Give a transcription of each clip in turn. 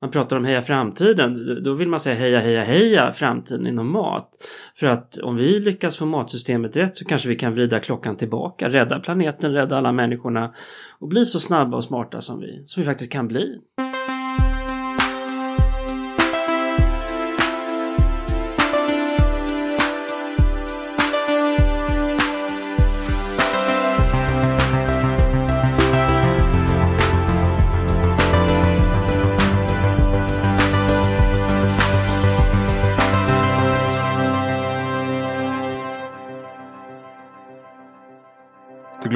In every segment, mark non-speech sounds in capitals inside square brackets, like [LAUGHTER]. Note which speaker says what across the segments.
Speaker 1: man pratar om heja framtiden, då vill man säga heja heja heja framtiden inom mat. För att om vi lyckas få matsystemet rätt så kanske vi kan vrida klockan tillbaka, rädda planeten, rädda alla människorna och bli så snabba och smarta som vi, som vi faktiskt kan bli.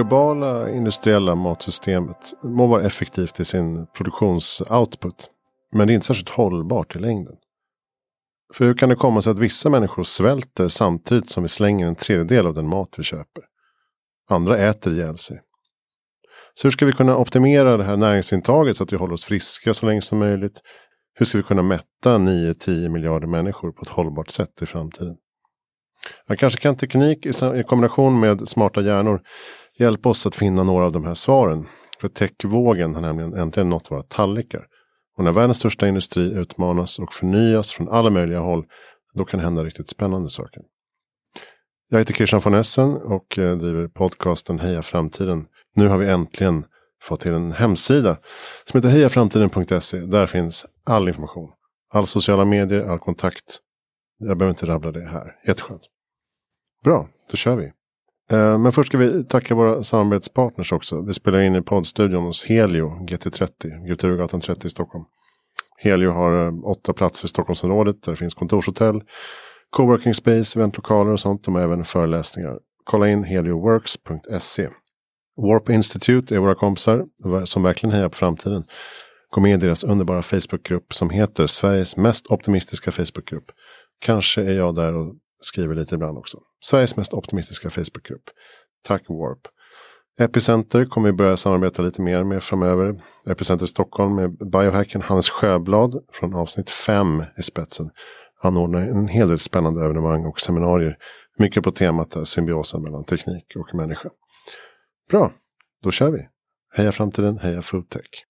Speaker 2: Globala industriella matsystemet må vara effektivt i sin produktionsoutput. Men det är inte särskilt hållbart i längden. För hur kan det komma sig att vissa människor svälter samtidigt som vi slänger en tredjedel av den mat vi köper? Andra äter ihjäl sig. Så hur ska vi kunna optimera det här näringsintaget så att vi håller oss friska så länge som möjligt? Hur ska vi kunna mätta 9-10 miljarder människor på ett hållbart sätt i framtiden? Ja, kanske kan teknik i kombination med smarta hjärnor hjälpa oss att finna några av de här svaren. För techvågen har nämligen äntligen nått våra tallrikar. Och när världens största industri utmanas och förnyas från alla möjliga håll, då kan det hända riktigt spännande saker. Jag heter Christian von Essen och eh, driver podcasten Heja Framtiden. Nu har vi äntligen fått till en hemsida som heter hejaframtiden.se. Där finns all information. All sociala medier, all kontakt. Jag behöver inte rabbla det här. Jätteskönt. Bra, då kör vi. Eh, men först ska vi tacka våra samarbetspartners också. Vi spelar in i poddstudion hos Helio GT30, Guturgatan 30 i Stockholm. Helio har eh, åtta platser i Stockholmsområdet där det finns kontorshotell, coworking space, eventlokaler och sånt. De har även föreläsningar. Kolla in helioworks.se. Warp Institute är våra kompisar som verkligen hejar på framtiden. Gå med i deras underbara Facebookgrupp som heter Sveriges mest optimistiska Facebookgrupp. Kanske är jag där och skriver lite ibland också. Sveriges mest optimistiska Facebookgrupp. Tack Warp. Epicenter kommer vi börja samarbeta lite mer med framöver. Epicenter Stockholm med biohacken Hannes Sjöblad från avsnitt 5 i spetsen. Anordnar en hel del spännande evenemang och seminarier. Mycket på temat symbiosen mellan teknik och människa. Bra, då kör vi. Heja framtiden, heja foodtech.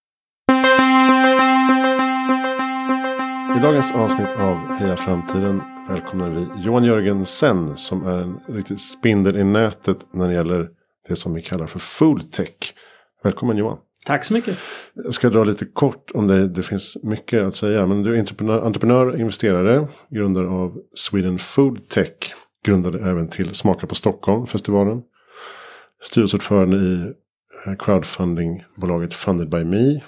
Speaker 2: I dagens avsnitt av Heja Framtiden välkomnar vi Johan Jörgensen som är en riktig spindel i nätet när det gäller det som vi kallar för foodtech. Välkommen Johan.
Speaker 1: Tack så mycket.
Speaker 2: Jag ska dra lite kort om dig. Det finns mycket att säga. Men du är entreprenör, entreprenör investerare. Grundare av Sweden Food Tech. Grundade även till Smaka på Stockholm-festivalen. Styrelseordförande i eh, crowdfundingbolaget Funded by Me.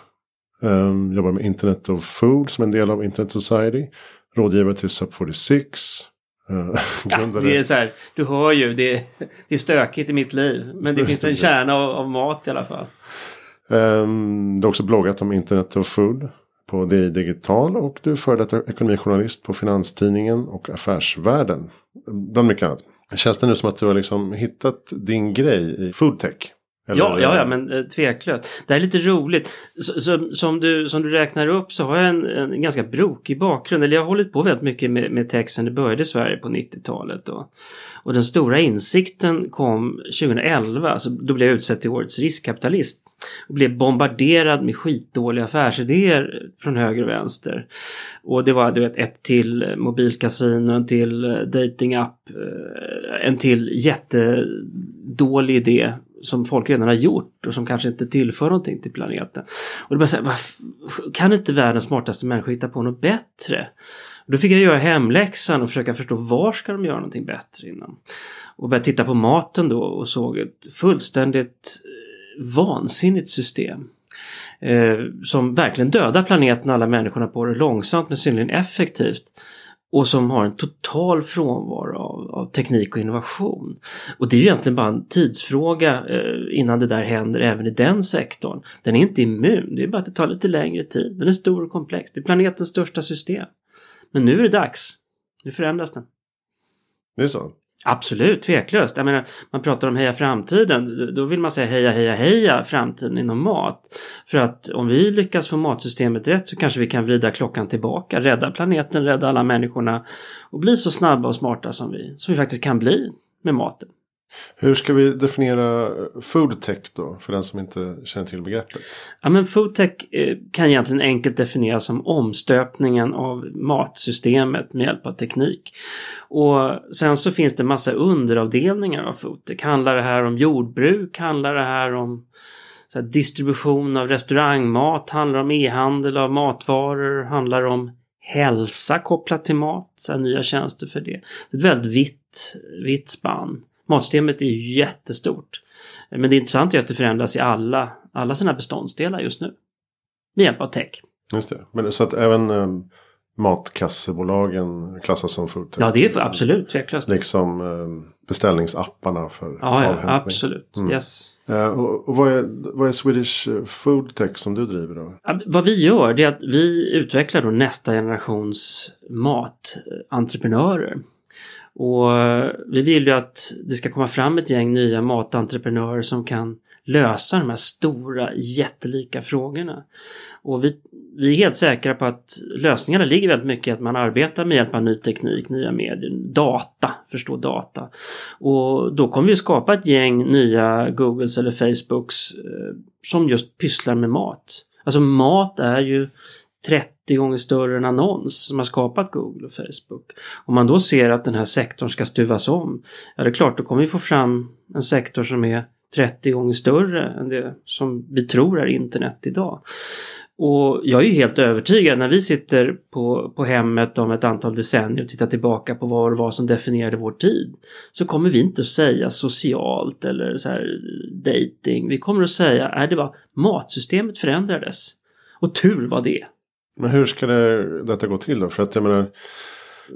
Speaker 2: Um, jobbar med Internet of Food som en del av Internet Society. Rådgivare till Sub 46.
Speaker 1: Uh, [LAUGHS] ja, det är så här, du hör ju, det, det är stökigt i mitt liv. Men det finns en kärna av, av, mat i alla fall.
Speaker 2: Um, du har också bloggat om Internet of Food på DI Digital och du är före detta ekonomijournalist på Finanstidningen och Affärsvärlden. Bland mycket annat. Känns det nu som att du har liksom hittat din grej i foodtech?
Speaker 1: Eller, ja, ja, ja, men eh, tveklöst. Det här är lite roligt. Så, så, som, du, som du räknar upp så har jag en, en ganska brokig bakgrund. Eller jag har hållit på väldigt mycket med, med tech sen det började i Sverige på 90-talet. Och den stora insikten kom 2011. Alltså, då blev jag utsedd till årets riskkapitalist. Och blev bombarderad med skitdåliga affärsidéer från höger och vänster. Och det var du vet, ett till mobilkasino, en till eh, datingapp, eh, en till jättedålig idé som folk redan har gjort och som kanske inte tillför någonting till planeten. Och det bara så här, kan inte världens smartaste människor hitta på något bättre? Och då fick jag göra hemläxan och försöka förstå var ska de göra någonting bättre innan. Och började titta på maten då och såg ett fullständigt eh, vansinnigt system. Eh, som verkligen dödar planeten och alla människorna på det långsamt men synnerligen effektivt och som har en total frånvaro av, av, teknik och innovation. Och det är ju egentligen bara en tidsfråga eh, innan det där händer även i den sektorn. Den är inte immun, det är bara att det tar lite längre tid. Den är stor och komplex, det är planetens största system. Men nu är det dags. Nu förändras den.
Speaker 2: Det är så?
Speaker 1: Absolut, tveklöst. Jag menar, man pratar om heja framtiden. Då vill man säga heja, heja, heja framtiden inom mat. För att om vi lyckas få matsystemet rätt så kanske vi kan vrida klockan tillbaka, rädda planeten, rädda alla människorna och bli så snabba och smarta som vi, som vi faktiskt kan bli med maten.
Speaker 2: Hur ska vi definiera foodtech då för den som inte känner till begreppet?
Speaker 1: Ja men foodtech eh, kan egentligen enkelt definieras som omstöpningen av matsystemet med hjälp av teknik. Och sen så finns det massa underavdelningar av foodtech. Handlar det här om jordbruk? Handlar det här om distribution av restaurangmat? Handlar det om e-handel av matvaror? Handlar det om hälsa kopplat till mat? Så nya tjänster för det. Det är ett väldigt vitt, vitt spann. Matsystemet är ju jättestort. Men det intressanta är att det förändras i alla, alla sina beståndsdelar just nu. Med hjälp av tech.
Speaker 2: Just det. Men så att även um, matkassebolagen klassas som foodtech?
Speaker 1: Ja, det är för, absolut tveklöst.
Speaker 2: Liksom um, beställningsapparna för
Speaker 1: Ja, ja absolut. Mm. Yes.
Speaker 2: Uh, och, och vad, är, vad är Swedish Foodtech som du driver då?
Speaker 1: Vad vi gör det är att vi utvecklar då nästa generations matentreprenörer. Och eh, vi vill ju att det ska komma fram ett gäng nya matentreprenörer som kan lösa de här stora jättelika frågorna. Och vi, vi är helt säkra på att lösningarna ligger väldigt mycket i att man arbetar med hjälp av ny teknik, nya medier, data, förstå data. Och då kommer vi skapa ett gäng nya Googles eller Facebooks eh, som just pysslar med mat. Alltså mat är ju 30 gånger större än annons som har skapat Google och Facebook. Om man då ser att den här sektorn ska stuvas om, ja det är klart, då kommer vi få fram en sektor som är 30 gånger större än det som vi tror är internet idag. Och jag är ju helt övertygad när vi sitter på, på hemmet om ett antal decennier och tittar tillbaka på vad det var som definierade vår tid. Så kommer vi inte att säga socialt eller så här dating. Vi kommer att säga, att det var matsystemet förändrades. Och tur var det.
Speaker 2: Men hur ska det, detta gå till då? För att jag menar,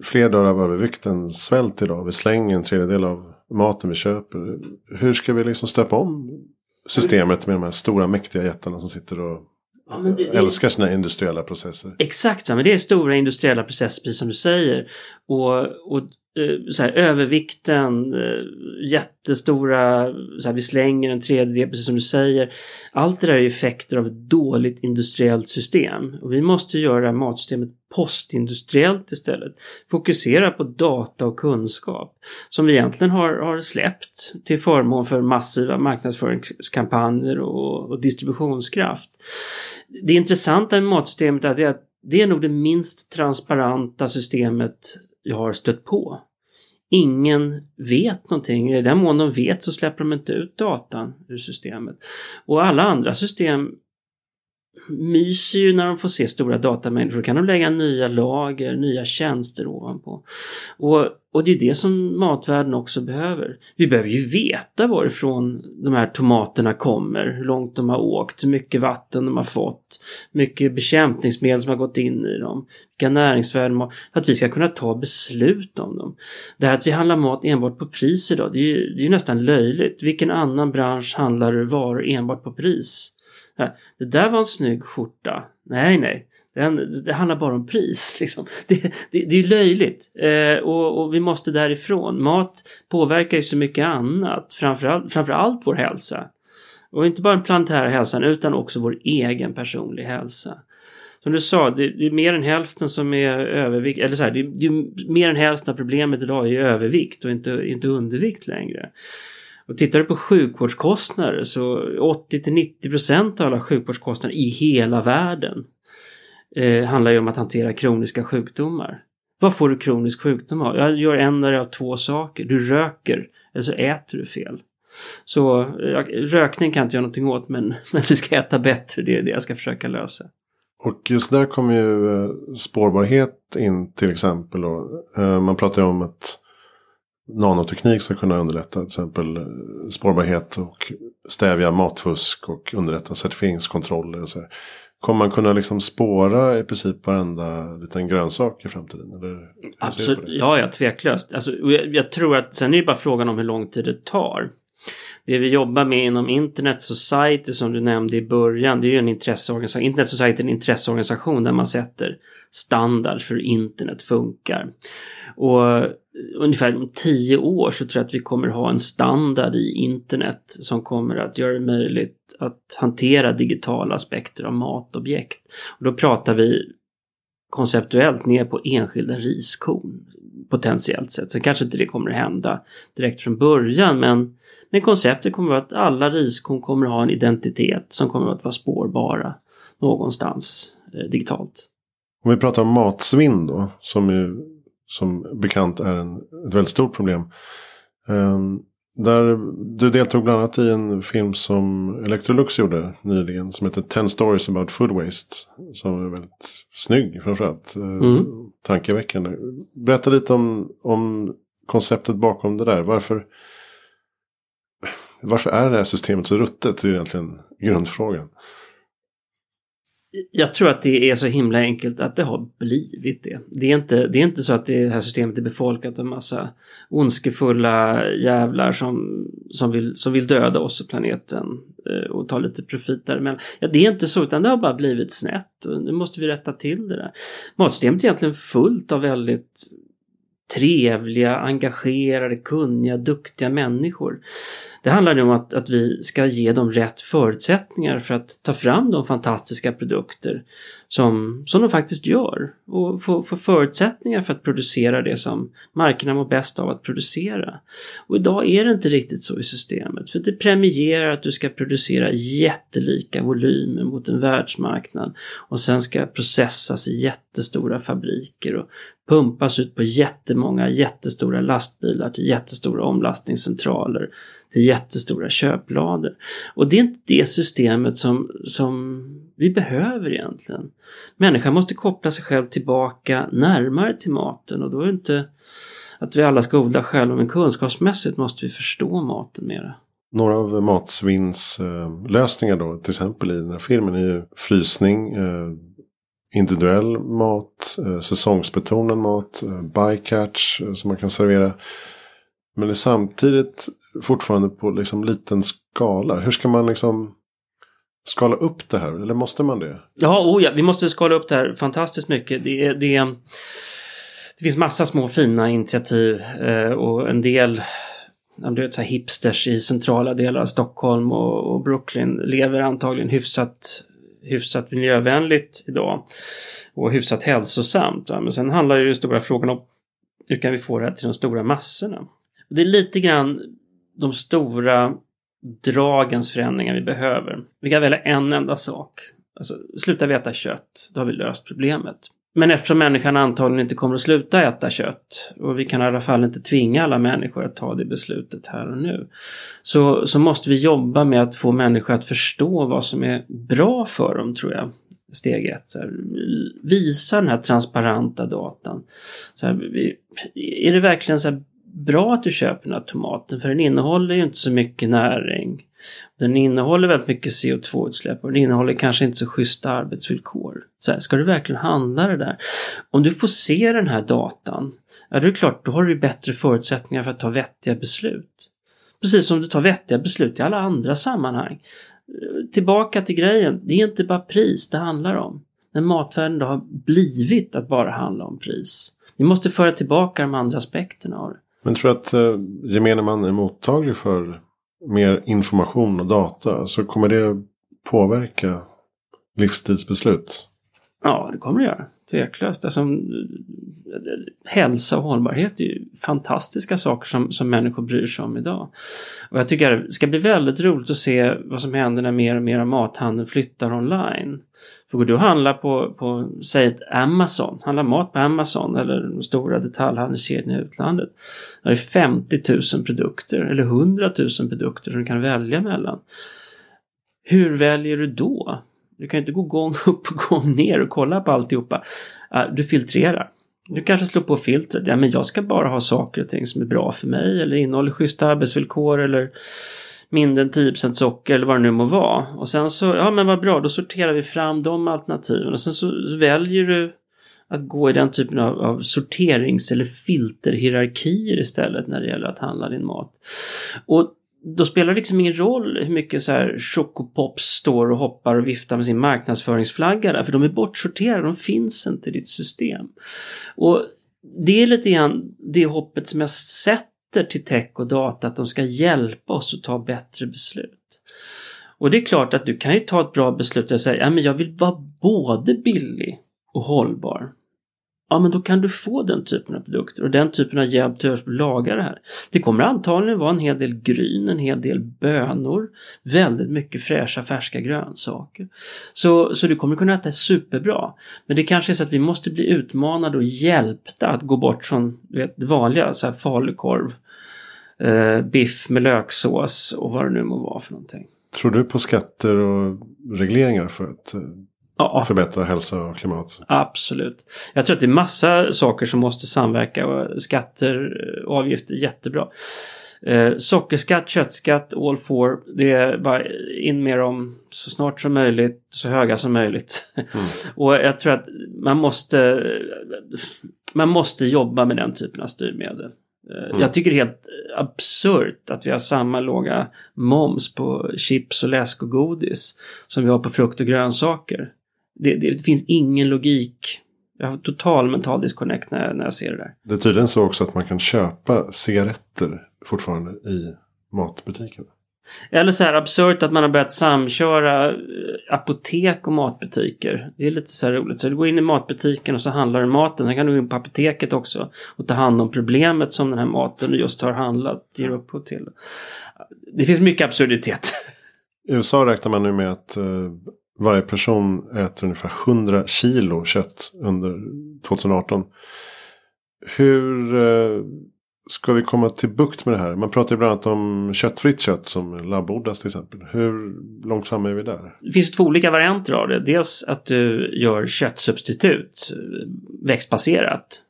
Speaker 2: fler dör av övervikt än svält idag. Vi slänger en tredjedel av maten vi köper. Hur ska vi liksom stöpa om systemet med de här stora mäktiga jättarna som sitter och ja, det, älskar sina industriella processer?
Speaker 1: Exakt, men det är stora industriella processer precis som du säger. Och, och Eh, så här, övervikten, eh, jättestora, så här, vi slänger en tredjedel precis som du säger. Allt det där är effekter av ett dåligt industriellt system. Och vi måste göra det här matsystemet postindustriellt istället. Fokusera på data och kunskap som vi egentligen har, har släppt till förmån för massiva marknadsföringskampanjer och, och distributionskraft. Det intressanta med matsystemet är att det är nog det minst transparenta systemet jag har stött på. Ingen vet någonting. I den mån de vet så släpper de inte ut datan ur systemet. Och alla andra system myser ju när de får se stora datamängder. Då kan de lägga nya lager, nya tjänster ovanpå. Och, och det är det som matvärlden också behöver. Vi behöver ju veta varifrån de här tomaterna kommer, hur långt de har åkt, hur mycket vatten de har fått, mycket bekämpningsmedel som har gått in i dem, vilka näringsvärden de har, för att vi ska kunna ta beslut om dem. Det här att vi handlar mat enbart på pris idag, det är ju, det är ju nästan löjligt. Vilken annan bransch handlar varor enbart på pris? Det där var en snygg skjorta. Nej, nej. Den, det handlar bara om pris. [LAUGHS] Liksom. Det, det, det är löjligt. Eh, och, och, vi måste därifrån. Mat påverkar ju så mycket annat. Framförallt, framförallt vår hälsa. Och inte bara den planetära hälsan utan också vår egen personliga hälsa. Som du sa, det, det är mer än hälften som är övervikt. Eller så här, det, det är mer än hälften av problemet idag är övervikt och inte, inte undervikt längre. Och tittar du på sjukvårdskostnader så 80 till 90 procent av alla sjukvårdskostnader i hela världen eh, handlar ju om att hantera kroniska sjukdomar. Vad får du kronisk sjukdom av? Jag gör en av två saker. Du röker eller så äter du fel. Så eh, rökning kan jag inte göra någonting åt men, [LAUGHS] men vi ska äta bättre. Det är det jag ska försöka lösa.
Speaker 2: Och just där kommer ju eh, spårbarhet in till exempel. Och, eh, man pratar ju om att nanoteknik ska kunna underlätta till exempel eh, spårbarhet och stävja matfusk och underlätta certifieringskontroller. Och så här. Kommer man kunna liksom spåra i princip varenda liten grönsak i framtiden? Eller
Speaker 1: Absolut, ja, ja, tveklöst. Alltså, jag, jag, tror att sen är det bara frågan om hur lång tid det tar. Det vi jobbar med inom Internet Society som du nämnde i början, det är ju en intresseorganisation. Internet Society är en intresseorganisation där man sätter standard för hur internet funkar. Och ungefär om tio år så tror jag att vi kommer ha en standard i internet som kommer att göra det möjligt att hantera digitala aspekter av matobjekt. Och då pratar vi konceptuellt ner på enskilda riskorn potentiellt sett. Sen kanske inte det kommer att hända direkt från början men, men konceptet kommer att vara att alla riskorn kommer att ha en identitet som kommer att vara spårbara någonstans eh, digitalt.
Speaker 2: Om vi pratar om matsvinn då, som ju som bekant är en, ett väldigt stort problem. Um, där du deltog bland annat i en film som Electrolux gjorde nyligen. Som heter 10 stories about food waste. Som är väldigt snygg framförallt. Eh, mm. Tankeväckande. Berätta lite om, om konceptet bakom det där. Varför, varför är det här systemet så ruttet? Det är egentligen grundfrågan.
Speaker 1: Jag tror att det är så himla enkelt att det har blivit det. Det är inte, det är inte så att det här systemet är befolkat av massa ondskefulla jävlar som, som, vill, som vill döda oss och planeten eh, och ta lite profit där. Men ja, det är inte så utan det har bara blivit snett och nu måste vi rätta till det där. Matsystemet är egentligen fullt av väldigt trevliga, engagerade, kunniga, duktiga människor. Det handlar nu om att, att vi ska ge dem rätt förutsättningar för att ta fram de fantastiska produkter som, som de faktiskt gör och få, få förutsättningar för att producera det som marknaden mår bäst av att producera. Och idag är det inte riktigt så i systemet för det premierar att du ska producera jättelika volymer mot en världsmarknad och sen ska processas i jättestora fabriker och pumpas ut på jättemånga jättestora lastbilar till jättestora omlastningscentraler till jättestora köplador. Och det är inte det systemet som, som vi behöver egentligen. Människan måste koppla sig själv tillbaka närmare till maten och då är det inte att vi alla ska odla själva men kunskapsmässigt måste vi förstå maten mera.
Speaker 2: Några av matsvinnslösningar då till exempel i den här filmen är ju frysning, eh, individuell mat, eh, säsongsbetonad mat, eh, bycatch som man kan servera. Men det är samtidigt fortfarande på liksom liten skala. Hur ska man liksom skala upp det här? Eller måste man det?
Speaker 1: Ja, oh ja vi måste skala upp det här fantastiskt mycket. Det, det, det finns massa små fina initiativ eh, och en del du vet, så hipsters i centrala delar av Stockholm och, och Brooklyn lever antagligen hyfsat, hyfsat miljövänligt idag. Och hyfsat hälsosamt. Men sen handlar ju den stora frågan om hur kan vi få det här till de stora massorna? Det är lite grann de stora dragens förändringar vi behöver. Vi kan välja en enda sak. Alltså, sluta vi äta kött, då har vi löst problemet. Men eftersom människan antagligen inte kommer att sluta äta kött och vi kan i alla fall inte tvinga alla människor att ta det beslutet här och nu. Så, så måste vi jobba med att få människor att förstå vad som är bra för dem tror jag. Steg ett. Så här, visa den här transparenta datan. Så här, vi, är det verkligen så här bra att du köper den här tomaten för den innehåller ju inte så mycket näring. Den innehåller väldigt mycket CO2-utsläpp och den innehåller kanske inte så schyssta arbetsvillkor. Så här, ska du verkligen handla det där? Om du får se den här datan, ja det är klart, då har du bättre förutsättningar för att ta vettiga beslut. Precis som du tar vettiga beslut i alla andra sammanhang. Tillbaka till grejen, det är inte bara pris det handlar om. Men matvärlden då har blivit att bara handla om pris. Vi måste föra tillbaka de andra aspekterna av det.
Speaker 2: Men tror du att eh, gemene man är mottaglig för mer information och data? Så kommer det påverka livstidsbeslut?
Speaker 1: Ja, det kommer det göra. Tveklöst. Alltså, hälsa och hållbarhet är ju fantastiska saker som, som människor bryr sig om idag. Och jag tycker det ska bli väldigt roligt att se vad som händer när mer och mer av mathandeln flyttar online. För går du och handlar på, på säg Amazon, handlar mat på Amazon eller de stora detaljhandelskedjorna i utlandet. Där är 50 000 produkter eller 100 000 produkter som du kan välja mellan. Hur väljer du då? Du kan inte gå gång [LAUGHS] upp och gång ner och kolla på alltihopa. Du filtrerar. Du kanske slår på filtret. Ja, men jag ska bara ha saker och ting som är bra för mig eller innehåller schyssta arbetsvillkor eller mindre än 10 socker eller vad det nu må vara. Och sen så, ja men vad bra, då sorterar vi fram de alternativen och sen så väljer du att gå i den typen av, av sorterings eller filterhierarkier istället när det gäller att handla din mat. Och då spelar det liksom ingen roll hur mycket så här Chocopops står och hoppar och viftar med sin marknadsföringsflagga där, för de är bortsorterade, de finns inte i ditt system. Och det är lite grann det hoppet som jag sätter till tech och data, att de ska hjälpa oss att ta bättre beslut. Och det är klart att du kan ju ta ett bra beslut och säga, ja men jag vill vara både billig och hållbar ja men då kan du få den typen av produkter och den typen av hjälp till att laga det här. Det kommer antagligen vara en hel del gryn, en hel del bönor, väldigt mycket fräscha färska grönsaker. Så, så du kommer kunna äta superbra. Men det kanske är så att vi måste bli utmanade och hjälpta att gå bort från vet, det vanliga, så här falukorv, eh, biff med löksås och vad det nu må vara för någonting.
Speaker 2: Tror du på skatter och regleringar för att eh, ja. förbättra hälsa och klimat?
Speaker 1: Absolut. Jag tror att det är massa saker som måste samverka och skatter och avgifter är jättebra. Eh, sockerskatt, köttskatt, all four. Det är bara in med dem så snart som möjligt, så höga som möjligt. Mm. [LAUGHS] och jag tror att man måste, man måste jobba med den typen av styrmedel. Eh, mm. Jag tycker det är helt absurt att vi har samma låga moms på chips och läsk och godis som vi har på frukt och grönsaker. Det, det, det finns ingen logik. Jag har total mental disconnect när, när jag ser det där.
Speaker 2: Det är tydligen så också att man kan köpa cigaretter fortfarande i matbutikerna.
Speaker 1: Eller så här absurt att man har börjat samköra eh, apotek och matbutiker. Det är lite så här roligt. Så du går in i matbutiken och så handlar du maten. Sen kan du gå in på apoteket också och ta hand om problemet som den här maten du just har handlat ger upphov till. Det finns mycket absurditet.
Speaker 2: I USA räknar man nu med att uh, varje person äter ungefär 100 kilo kött under 2018. Hur eh, ska vi komma till bukt med det här? Man pratar ju bland annat om köttfritt kött som labbodlas till exempel. Hur långt fram är vi där?
Speaker 1: Det finns två olika varianter av det. Dels att du gör köttsubstitut eh, växtbaserat.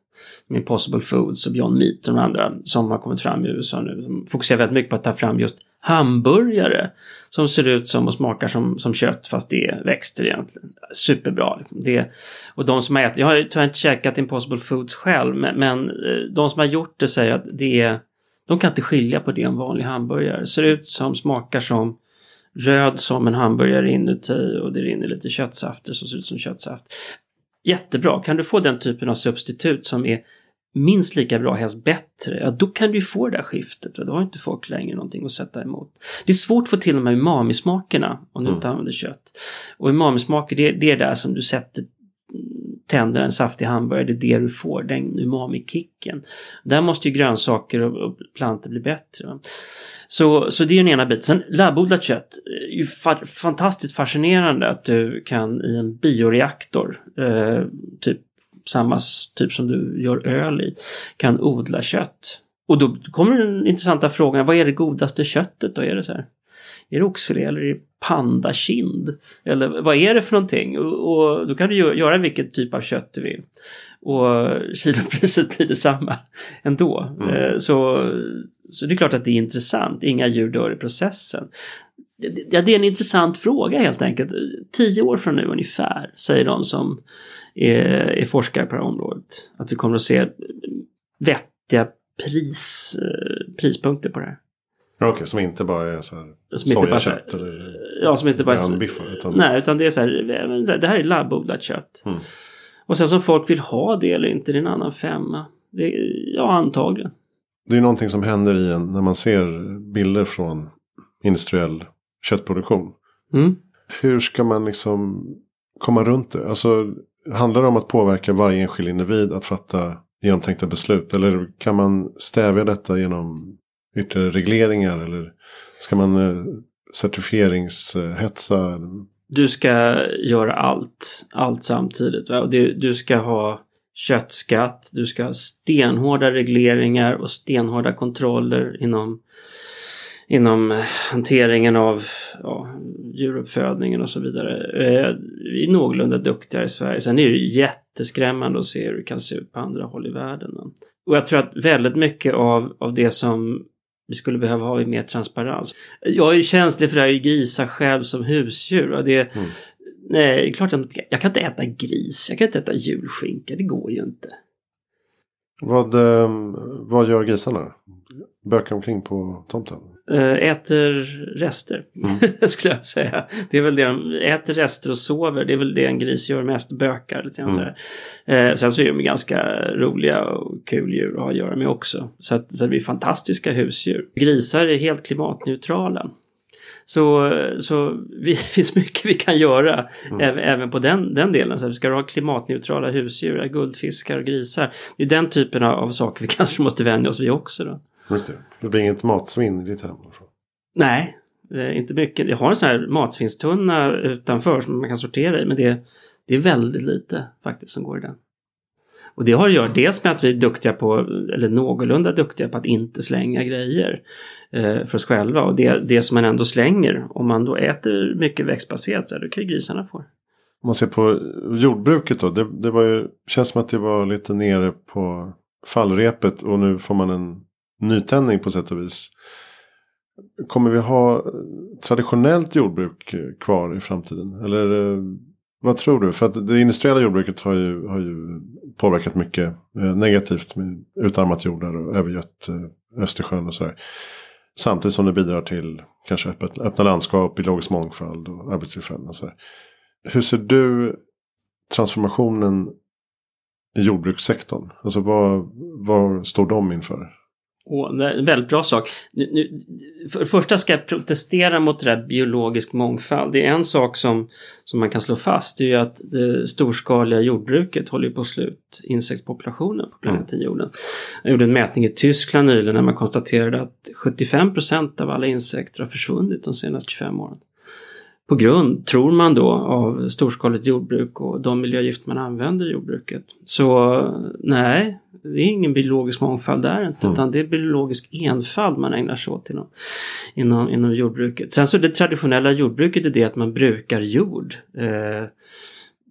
Speaker 1: Med Impossible Foods och Beyond Meat och de andra som har kommit fram i USA nu. Som fokuserar väldigt mycket på att ta fram just hamburgare som ser ut som och smakar som, som kött fast det är växter egentligen. Superbra. Liksom. Det, och de som har ätit, jag har tyvärr inte käkat Impossible Foods själv men, men eh, de som har gjort det säger att det är de kan inte skilja på det en vanlig hamburgare. Ser ut som, smakar som röd som en hamburgare inuti och det rinner lite köttsafter som ser ut som köttsaft. Jättebra, kan du få den typen av substitut som är minst lika bra, helst bättre, ja då kan du få det där skiftet. Då har inte folk längre någonting att sätta emot. Det är svårt att få till de här umami-smakerna om du mm. inte använder kött. Och umami-smaker, det, det är där som du sätter tänder en saftig hamburgare, det är det du får, den umami-kicken. Där måste ju grönsaker och, och plantor bli bättre. Så, så det är den ena biten. Sen labbodlat kött, är ju fa fantastiskt fascinerande att du kan i en bioreaktor, eh, typ samma typ som du gör öl i, kan odla kött. Och då kommer den intressanta frågan, vad är det godaste köttet då? Är det så här? Är det oxfilé eller är det pandakind? Eller vad är det för någonting? Och, och då kan du göra vilket typ av kött du vill. Och kilopriset blir detsamma ändå. Mm. Eh, så, så det är klart att det är intressant. Inga djur dör i processen. Ja, det är en intressant fråga helt enkelt. Tio år från nu ungefär, säger de som är, är forskare på det här området. Att vi kommer att se vettiga pris, eh, prispunkter på det här.
Speaker 2: Okej, okay, som inte bara är så här sojakött eller
Speaker 1: ja, som inte bara är, utan... Nej, utan det är så här, det här är labbodlat kött. Mm. Och sen som folk vill ha det eller inte, det är en annan femma. Det, ja, antagligen.
Speaker 2: Det är någonting som händer i en när man ser bilder från industriell köttproduktion. Mm. Hur ska man liksom komma runt det? Alltså, handlar det om att påverka varje enskild individ att fatta genomtänkta beslut? Eller kan man stävja detta genom ytterligare regleringar? Eller ska man eh, certifieringshetsa?
Speaker 1: Du ska göra allt, allt samtidigt. Va? Du ska ha köttskatt, du ska ha stenhårda regleringar och stenhårda kontroller inom inom eh, hanteringen av ja, djuruppfödningen och så vidare. Eh, vi är någorlunda duktiga i Sverige. Sen är det jätteskrämmande att se hur det kan se ut på andra håll i världen. Och jag tror att väldigt mycket av, av det som vi skulle behöva ha är mer transparens. Jag är ju känslig för det här, jag grisar själv som husdjur. Och det, mm. Nej, klart att jag kan inte äta gris, jag kan inte äta julskinka, det går ju inte.
Speaker 2: Vad, eh, vad gör grisarna? Bökar omkring på tomten?
Speaker 1: Eh, äter rester, mm. [LAUGHS] skulle jag säga. Det är väl det de äter rester och sover. Det är väl det en gris gör mest, bökar. Lite mm. sådär. Eh, sen så är de ganska roliga och kul djur att ha att göra med också. Så att, så det blir fantastiska husdjur. Grisar är helt klimatneutrala. Så, så vi, [LAUGHS] det finns mycket vi kan göra mm. även, även på den, den delen. Så ska du ha klimatneutrala husdjur, guldfiskar och grisar. Det är den typen av saker vi [LAUGHS] kanske måste vänja oss vid också. Då.
Speaker 2: Just det. Det blir inget matsvinn i ditt hem?
Speaker 1: Nej, inte mycket. Jag har en sån här matsvinnstunna utanför som man kan sortera i. Men det, det är väldigt lite faktiskt som går i den. Och det har att göra dels med att vi är duktiga på, eller någorlunda duktiga på att inte slänga grejer eh, för oss själva. Och det, det som man ändå slänger, om man då äter mycket växtbaserat, så här, då kan ju grisarna få.
Speaker 2: Om man ser på jordbruket då, det, det var ju, känns som att det var lite nere på fallrepet och nu får man en nytändning på sätt och vis. Kommer vi ha traditionellt jordbruk kvar i framtiden? Eller eh, vad tror du? För att det industriella jordbruket har ju, har ju påverkat mycket eh, negativt med utarmat jordar och övergött eh, Östersjön och sådär. Samtidigt som det bidrar till kanske öppet, öppna landskap, biologisk mångfald och arbetstillfällen. Och sådär. Hur ser du transformationen i jordbrukssektorn? Alltså vad, vad står de inför?
Speaker 1: Och en väldigt bra sak. Nu, nu, för det första ska jag protestera mot det där biologisk mångfald. Det är en sak som, som man kan slå fast. Det är ju att det storskaliga jordbruket håller på att slå ut insektspopulationen på planeten mm. jorden. Jag gjorde en mätning i Tyskland nyligen när man konstaterade att 75% av alla insekter har försvunnit de senaste 25 åren på grund, tror man då, av storskaligt jordbruk och de miljögifter man använder i jordbruket. Så nej, det är ingen biologisk mångfald där inte, mm. utan det är biologisk enfald man ägnar sig åt inom, inom, inom jordbruket. Sen så det traditionella jordbruket är det att man brukar jord. Eh,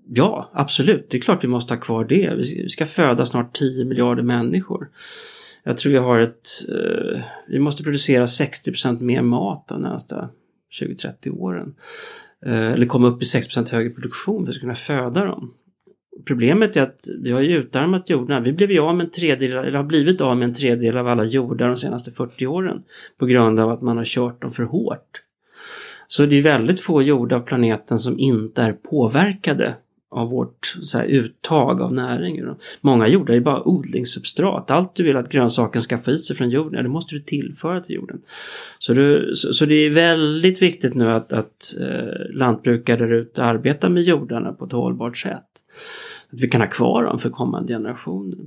Speaker 1: ja, absolut, det är klart vi måste ha kvar det. Vi ska föda snart 10 miljarder människor. Jag tror vi har ett... Eh, vi måste producera 60% mer mat de närmsta 20-30 åren. Eh, eller komma upp i 6% högre produktion för att kunna föda dem. Problemet är att vi har ju utarmat jordarna. Vi blev ju av med en tredjedel, eller har blivit av med en tredjedel av alla jordar de senaste 40 åren. På grund av att man har kört dem för hårt. Så det är väldigt få jordar av planeten som inte är påverkade av vårt så här, uttag av näring. Många jordar är bara odlingssubstrat. Allt du vill att grönsaken ska få i sig från jorden, det måste du tillföra till jorden. Så, du, så, så det är väldigt viktigt nu att, att eh, lantbrukare där ute arbetar med jordarna på ett hållbart sätt. Att vi kan ha kvar dem för kommande generationer.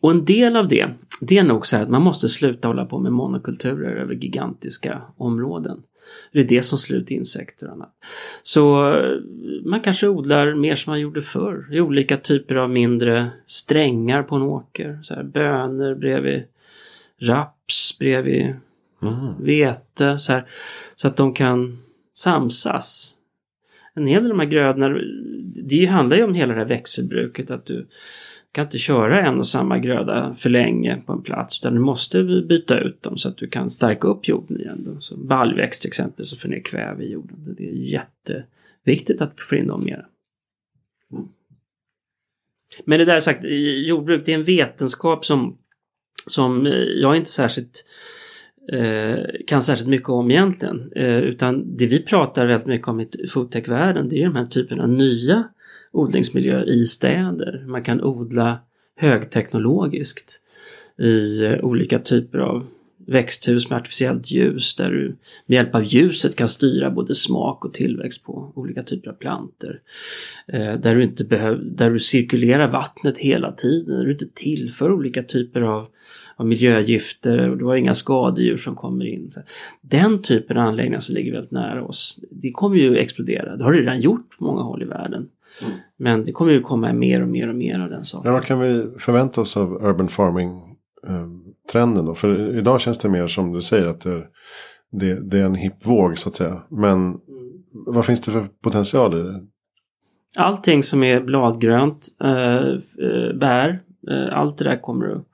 Speaker 1: Och en del av det, det är nog så här att man måste sluta hålla på med monokulturer över gigantiska områden. Det är det som slår ut insekter och annat. Så eh, man kanske odlar mer som man gjorde förr. I olika typer av mindre strängar på en åker. Så här, bönor bredvid raps, bredvid mm. vete. Så, här, så att de kan samsas. En hel del av de här grödorna, det handlar ju om hela det här växelbruket. Att du kan inte köra en och samma gröda för länge på en plats utan du måste byta ut dem så att du kan stärka upp jorden igen. Då. Så baljväxt till exempel så får ner kväve i jorden. Det är jätteviktigt att få in dem mer. Mm. Men det där sagt, jordbruk det är en vetenskap som, som eh, jag inte särskilt eh, kan särskilt mycket om egentligen. Eh, utan det vi pratar väldigt mycket om i foodtech-världen det är de här typen av nya odlingsmiljö i städer. Man kan odla högteknologiskt i eh, olika typer av växthus med artificiellt ljus där du med hjälp av ljuset kan styra både smak och tillväxt på olika typer av planter. Eh, där, du inte behöv, där du cirkulerar vattnet hela tiden, där du inte tillför olika typer av, av miljögifter och du har inga skadedjur som kommer in. Den typen av anläggningar som ligger väldigt nära oss, det kommer ju explodera. Det har det redan gjort på många håll i världen. Mm. Men det kommer ju komma mer och mer och mer av den saken.
Speaker 2: Ja, vad kan vi förvänta oss av urban farming eh, trenden då? För idag känns det mer som du säger att det är, det, det är en hipp våg så att säga. Men mm. vad finns det för potential i det?
Speaker 1: Allting som är bladgrönt, äh, bär, äh, allt det där kommer du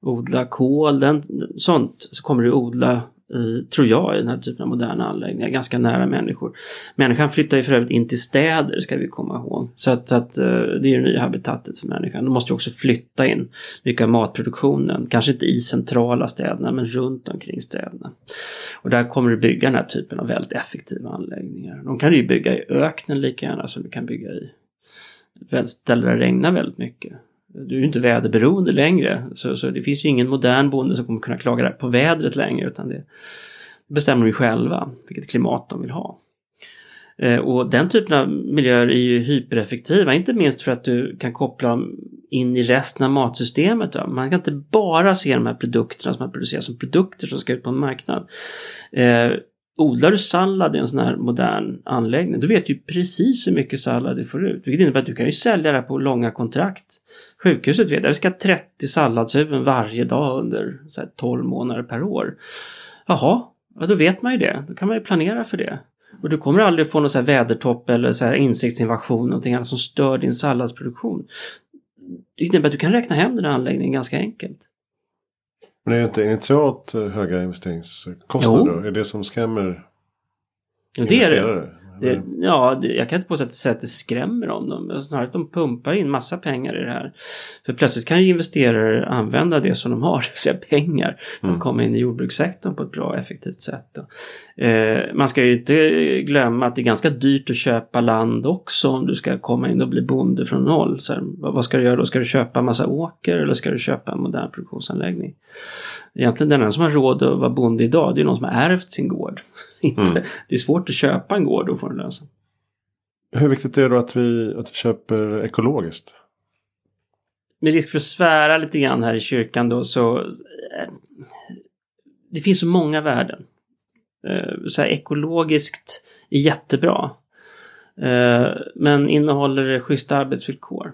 Speaker 1: odla. Kål, den, sånt så kommer du odla i, tror jag, i den här typen av moderna anläggningar, ganska nära människor. Människan flyttar ju för övrigt in till städer, ska vi komma ihåg. Så att, så att eh, det är det nya habitatet för människan. De måste ju också flytta in mycket av matproduktionen, kanske inte i centrala städerna, men runt omkring städerna. Och där kommer du bygga den här typen av väldigt effektiva anläggningar. De kan du ju bygga i öknen lika gärna som du kan bygga i ställen där det regnar väldigt mycket du är ju inte väderberoende längre. Så, så det finns ju ingen modern bonde som kommer kunna klaga på vädret längre. Utan det, bestämmer de ju själva vilket klimat de vill ha. Eh, och den typen av miljöer är ju hypereffektiva, inte minst för att du kan koppla dem in i resten av matsystemet. Då. Man kan inte bara se de här produkterna som man producerar som produkter som ska ut på en marknad. Eh, Odlar du sallad i en sån här modern anläggning, då vet du precis hur mycket sallad du får ut. Vilket innebär att du kan ju sälja det här på långa kontrakt. Sjukhuset vet att vi ska ha 30 salladshuvuden varje dag under så 12 månader per år. Jaha, ja, då vet man ju det. Då kan man ju planera för det. Och du kommer aldrig få någon så här vädertopp eller så här insektsinvasion, någonting annat som stör din salladsproduktion. Det innebär att du kan räkna hem den här anläggningen ganska enkelt.
Speaker 2: Men är det inte initialt eh, höga investeringskostnader? Jo. Är det som skrämmer investerare? Det
Speaker 1: det, ja, det, jag kan inte påstå att, säga att det skrämmer om dem. Snarare att de pumpar in massa pengar i det här. För plötsligt kan ju investerare använda det som de har, [LAUGHS] det vill säga pengar, för mm. att komma in i jordbrukssektorn på ett bra och effektivt sätt. Eh, man ska ju inte glömma att det är ganska dyrt att köpa land också om du ska komma in och bli bonde från noll. Så här, vad, vad, ska du göra då? Ska du köpa massa åker eller ska du köpa en modern produktionsanläggning? Egentligen den enda som har råd att vara bonde idag, det är någon som har ärvt sin gård. Mm. Det är svårt att köpa en gård och få den lösen.
Speaker 2: Hur viktigt är det då att vi, att vi köper ekologiskt?
Speaker 1: Med risk för att svära lite grann här i kyrkan då så eh, det finns så många värden. Eh, så här, ekologiskt är jättebra. Eh, men innehåller det schyssta arbetsvillkor?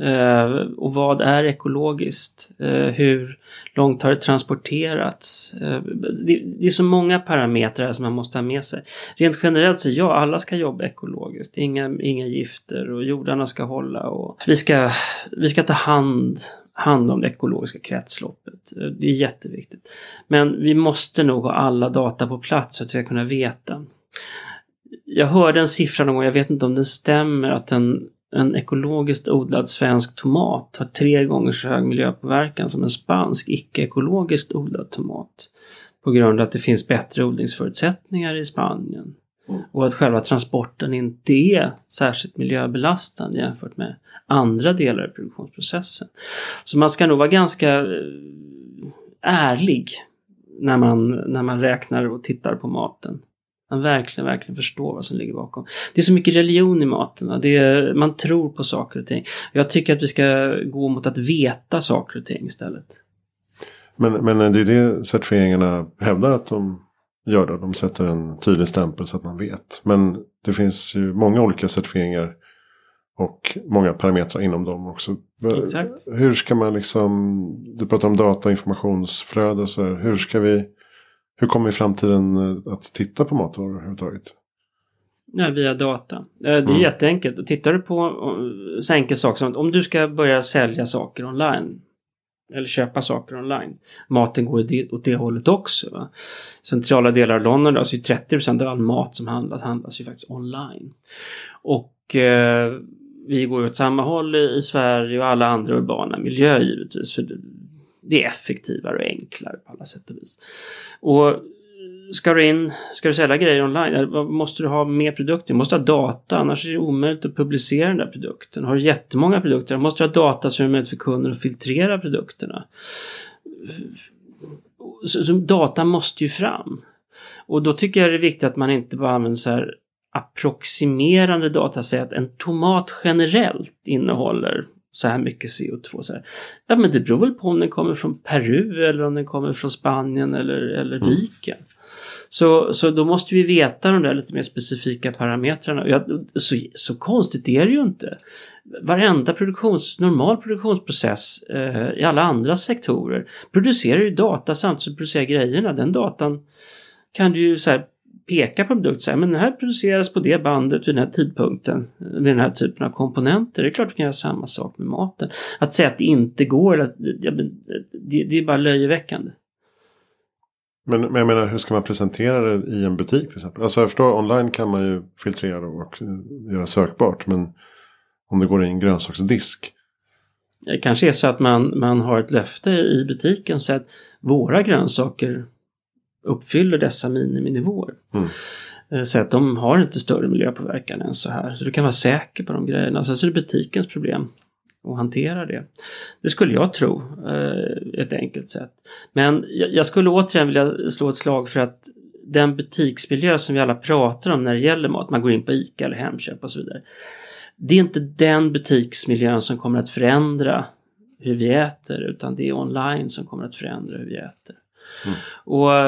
Speaker 1: Eh, och vad är ekologiskt? Eh, hur långt har det transporterats? Eh, det, det, är så många parametrar som man måste ha med sig. Rent generellt så ja, alla ska jobba ekologiskt. Inga, inga gifter och jordarna ska hålla och vi ska, vi ska ta hand hand om det ekologiska kretsloppet. Eh, det är jätteviktigt. Men vi måste nog ha alla data på plats för att vi ska kunna veta. Jag hörde en siffra någon gång, jag vet inte om den stämmer, att en en ekologiskt odlad svensk tomat har tre gånger så hög miljöpåverkan som en spansk icke-ekologiskt odlad tomat. På grund av att det finns bättre odlingsförutsättningar i Spanien. Mm. Och att själva transporten inte är särskilt miljöbelastande jämfört med andra delar i produktionsprocessen. Så man ska nog vara ganska eh, ärlig när man, när man räknar och tittar på maten. Man verkligen, verkligen förstår vad som ligger bakom. Det är så mycket religion i maten. Det är, man tror på saker och ting. Jag tycker att vi ska gå mot att veta saker och ting istället.
Speaker 2: Men, men det är det certifieringarna hävdar att de gör då. De sätter en tydlig stämpel så att man vet. Men det finns ju många olika certifieringar. Och många parametrar inom dem också.
Speaker 1: Exakt.
Speaker 2: Hur ska man liksom, du pratar om data och informationsflöde och så här. Hur ska vi hur kommer i framtiden eh, att titta på matvaror överhuvudtaget?
Speaker 1: Ja, via data. Eh, det är mm. jätteenkelt. Tittar du på eh, så enkel sak som om du ska börja sälja saker online eller köpa saker online. Maten går åt det hållet också. Va? Centrala delar av London, alltså 30% av all mat som handlas, handlas ju faktiskt online. Och eh, vi går åt samma håll i Sverige och alla andra urbana miljöer givetvis. För det är effektivare och enklare på alla sätt och vis. Och ska du in, ska du sälja grejer online, eh, måste du ha mer produkter, du måste ha data, annars är det omöjligt att publicera den där produkten. Har du jättemånga produkter, måste du ha data så är det möjligt för kunden att filtrera produkterna. Så, så data måste ju fram. Och då tycker jag det är viktigt att man inte bara använder så här approximerande data, säger att en tomat generellt innehåller så här mycket CO2. Så här. Ja men det beror väl på om den kommer från Peru eller om den kommer från Spanien eller, eller mm. viken. Så, så då måste vi veta de där lite mer specifika parametrarna. Ja, så, så konstigt är det ju inte. Varenda produktions, normal produktionsprocess eh, i alla andra sektorer producerar ju data samtidigt som producerar grejerna. Den datan kan du ju så här, peka på en produkt och säga men den här produceras på det bandet vid den här tidpunkten med den här typen av komponenter. Det är klart att vi kan göra samma sak med maten. Att säga att det inte går, att, det, det är bara löjeväckande.
Speaker 2: Men, men jag menar hur ska man presentera det i en butik till exempel? Alltså jag förstår online kan man ju filtrera och göra sökbart. Men om det går i en grönsaksdisk.
Speaker 1: Det kanske är så att man, man har ett löfte i butiken så att våra grönsaker uppfyller dessa miniminivåer. Mm. Eh, så att de har inte större miljöpåverkan än så här. Så du kan vara säker på de grejerna. Sen så är det butikens problem att hantera det. Det skulle jag tro, eh, ett enkelt sätt. Men jag skulle återigen vilja slå ett slag för att den butiksmiljö som vi alla pratar om när det gäller mat, man går in på ICA eller Hemköp och så vidare. Det är inte den butiksmiljön som kommer att förändra hur vi äter utan det är online som kommer att förändra hur vi äter. Mm. Och,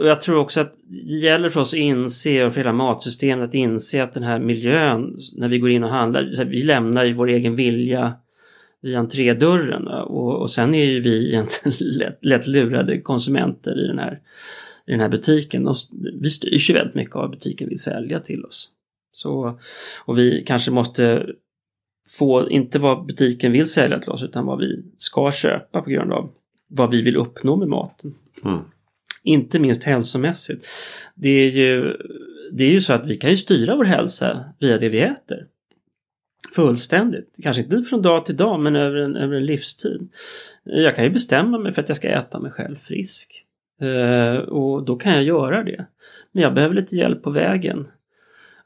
Speaker 1: och, jag tror också att det gäller för oss att inse och för hela matsystemet att inse att den här miljön när vi går in och handlar, vi lämnar ju vår egen vilja vid entrédörren och, och sen är ju vi [LAUGHS] egentligen lätt, lätt lurade konsumenter i den här, i den här butiken. Och vi styrs ju väldigt mycket av butiken vill sälja till oss. Så, och vi kanske måste få, inte vad butiken vill sälja till oss utan vad vi ska köpa på grund av vad vi vill uppnå med maten. Mm. Inte minst hälsomässigt. Det är, ju, det är ju så att vi kan ju styra vår hälsa via det vi äter. Fullständigt. Kanske inte från dag till dag men över en, över en livstid. Jag kan ju bestämma mig för att jag ska äta mig själv frisk. Uh, och då kan jag göra det. Men jag behöver lite hjälp på vägen.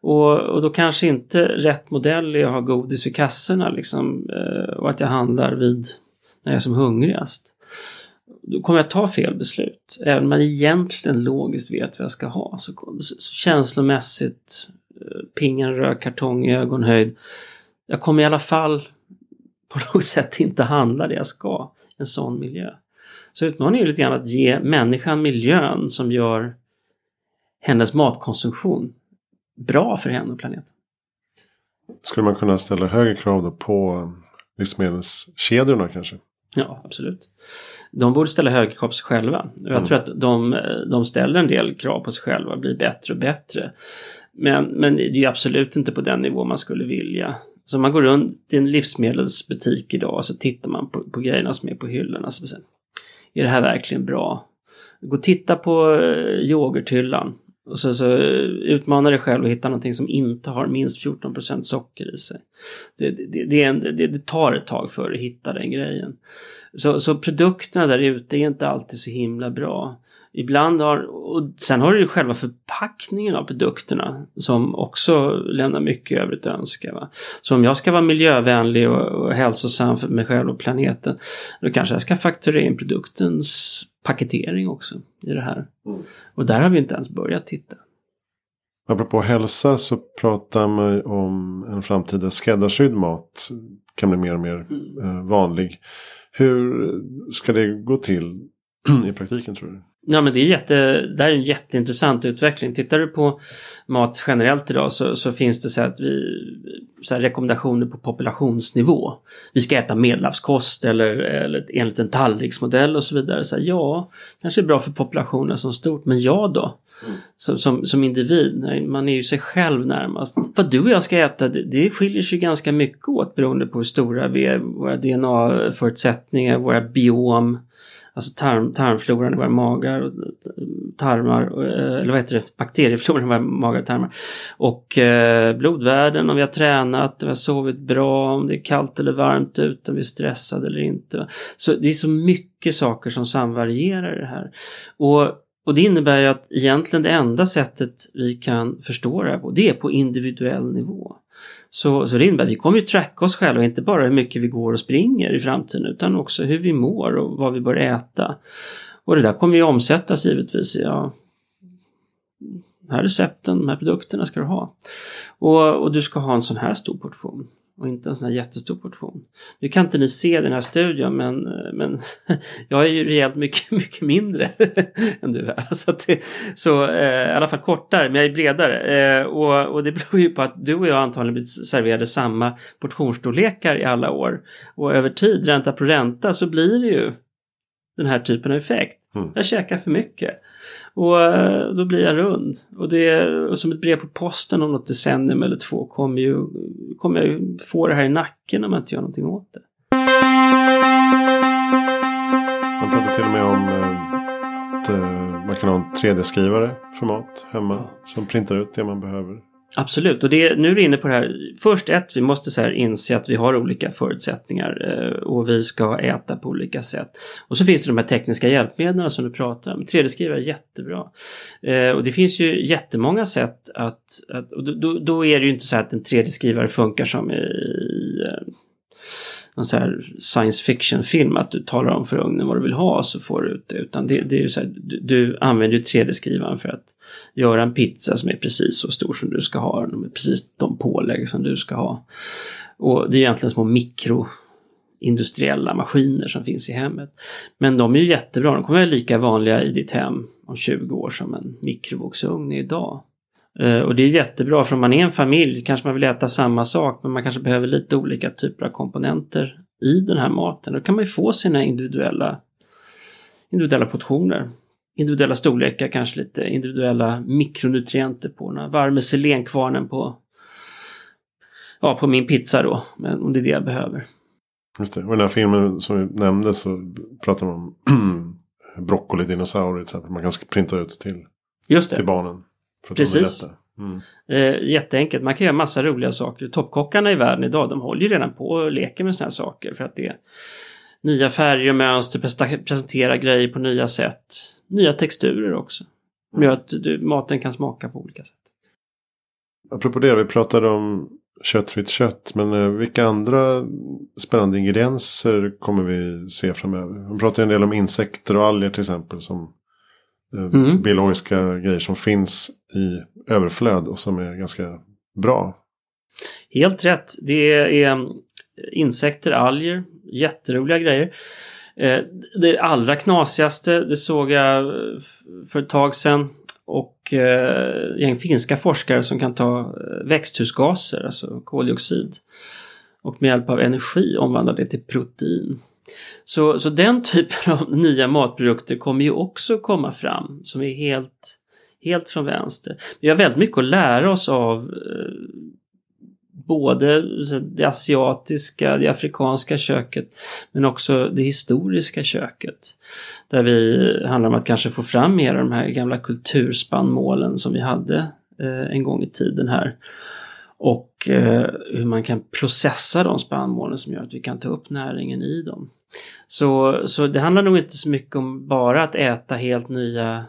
Speaker 1: Och, och då kanske inte rätt modell är att ha godis vid kassorna liksom, uh, och att jag handlar vid när jag är som hungrigast. Då kommer jag ta fel beslut. Även om man egentligen logiskt vet vad jag ska ha. Så, så känslomässigt, uh, pingar röd kartong i ögonhöjd jag kommer i alla fall [LAUGHS] på något sätt inte handla det jag ska i en sån miljö. Så utmaningen är lite grann att ge människan miljön som gör hennes matkonsumtion bra för henne och planeten.
Speaker 2: Skulle man kunna ställa högre krav då på eh, livsmedelskedjorna kanske?
Speaker 1: Ja, absolut. De borde ställa högre krav på sig själva. Och jag mm. tror att de, de ställer en del krav på sig själva blir bättre och bättre. Men, men det är ju absolut inte på den nivå man skulle vilja. Så man går runt i en livsmedelsbutik idag och så tittar man på, på grejerna som är på hyllorna. Så säger, är det här verkligen bra? Gå och titta på eh, yoghurthyllan. Och så, så utmana dig själv och hitta någonting som inte har minst 14% socker i sig. Det, det, det, en, det, det, tar ett tag för att hitta den grejen. Så, så produkterna där ute är inte alltid så himla bra. Ibland har, och sen har du ju själva förpackningen av produkterna som också lämnar mycket övrigt att önska. Va? Så om jag ska vara miljövänlig och, och hälsosam för mig själv och planeten, då kanske jag ska fakturera in produktens paketering också i det här. Mm. Och där har vi inte ens börjat titta.
Speaker 2: Apropå hälsa så pratar man om en framtida skräddarsydd mat kan bli mer och mer mm. Eh, vanlig. Hur ska det gå till [CLEARS THROAT] i praktiken tror du?
Speaker 1: Ja men det är, jätte, det är en jätteintressant utveckling. Tittar du på mat generellt idag så, så finns det så att vi, så rekommendationer på populationsnivå. Vi ska äta medelhavskost eller, eller enligt en tallriksmodell och så vidare. Så här, ja, kanske är bra för populationen som stort, men jag då? Mm. Som, som, som, individ, man är ju sig själv närmast. Vad du och jag ska äta, det, det skiljer sig ganska mycket åt beroende på hur stora vi är, våra DNA-förutsättningar, våra biom alltså tarm, tarmfloran i våra magar, och tarmar, eh, eller vad heter det, bakteriefloran i våra magar och tarmar. Och eh, blodvärden, om vi har tränat, om vi har sovit bra, om det är kallt eller varmt ute, om vi är stressade eller inte. Så det är så mycket saker som samvarierar i det här. Och och det innebär ju att egentligen det enda sättet vi kan förstå det här på, det är på individuell nivå. Så, så det innebär att vi kommer ju tracka oss själva, inte bara hur mycket vi går och springer i framtiden utan också hur vi mår och vad vi bör äta. Och det där kommer ju omsättas givetvis i, ja, här recepten, de här produkterna ska du ha. Och, och du ska ha en sån här stor portion och inte en sån här jättestor portion. Nu kan inte ni se den här studion men, men [LAUGHS] jag är ju rejält mycket, [LAUGHS] mycket mindre [LAUGHS] än du är. Så, det, så eh, i alla fall kortare, men jag är bredare. Eh, och, och det beror ju på att du och jag antagligen blivit serverade samma portionsstorlekar i alla år. Och över tid, ränta på ränta, så blir det ju den här typen av effekt. Mm. Jag käkar för mycket. Och eh, då blir jag rund. Och det är som ett brev på posten om något decennium eller två kommer, ju, kommer jag ju få det här i nacken om jag inte gör någonting åt det.
Speaker 2: Man pratar till och med om eh, att eh, man kan ha en 3D-skrivare format hemma som printar ut det man behöver.
Speaker 1: Absolut, och det, nu är du inne på det här. Först ett, vi måste så här inse att vi har olika förutsättningar eh, och vi ska äta på olika sätt. Och så finns det de här tekniska hjälpmedlen som du pratar om. 3D-skrivare är jättebra. Eh, och det finns ju jättemånga sätt att, att och då, då är det ju inte så att en 3D-skrivare funkar som i, eh, någon så här science fiction-film att du talar om för ugnen vad du vill ha så får du ut det. Utan det, det är ju så här, du, du använder ju 3D-skrivaren för att göra en pizza som är precis så stor som du ska ha den med precis de pålägg som du ska ha. Och det är egentligen små mikro industriella maskiner som finns i hemmet. Men de är ju jättebra, de kommer vara lika vanliga i ditt hem om 20 år som en mikrovågsugn är idag. Eh, och det är jättebra för om man är en familj kanske man vill äta samma sak men man kanske behöver lite olika typer av komponenter i den här maten. Då kan man ju få sina individuella, individuella portioner. Individuella storlekar, kanske lite individuella mikronutrienter på den varme selenkvarnen på, ja, på min pizza då, men om det är det jag behöver.
Speaker 2: Just det. Och i den här filmen som vi nämnde så pratar man om [CLEARS THROAT] broccoli dinosaurier till exempel. Man kan printa ut till,
Speaker 1: Just det.
Speaker 2: till barnen.
Speaker 1: Precis.
Speaker 2: Mm.
Speaker 1: Eh, jätteenkelt, man kan göra massa roliga saker. Toppkockarna i världen idag, de håller ju redan på och leker med sådana här saker för att det är nya färger och mönster, presentera grejer på nya sätt. Nya texturer också. Som gör att du, maten kan smaka på olika sätt.
Speaker 2: Apropå det, vi pratade om köttfritt kött. Men eh, vilka andra spännande ingredienser kommer vi se framöver? Vi pratar ju en del om insekter och alger till exempel. Som
Speaker 1: Mm.
Speaker 2: biologiska grejer som finns i överflöd och som är ganska bra.
Speaker 1: Helt rätt. Det är mm, insekter, alger, jätteroliga grejer. Eh, Det allra knasigaste, det såg jag eh, för ett tag sedan. Och eh, gäng finska forskare som kan ta eh, växthusgaser, alltså koldioxid. Och med hjälp av energi omvandla det till protein. Så, så den typen av [LAUGHS] nya matprodukter kommer ju också komma fram som är helt, helt från vänster. Vi har väldigt mycket att lära oss av eh, både det asiatiska, det afrikanska köket men också det historiska köket. Där vi eh, handlar om att kanske få fram mer av de här gamla kulturspannmålen som vi hade eh, en gång i tiden här. Och eh, hur man kan processa de spannmålen som gör att vi kan ta upp näringen i dem. Så, så det handlar nog inte så mycket om bara att äta helt nya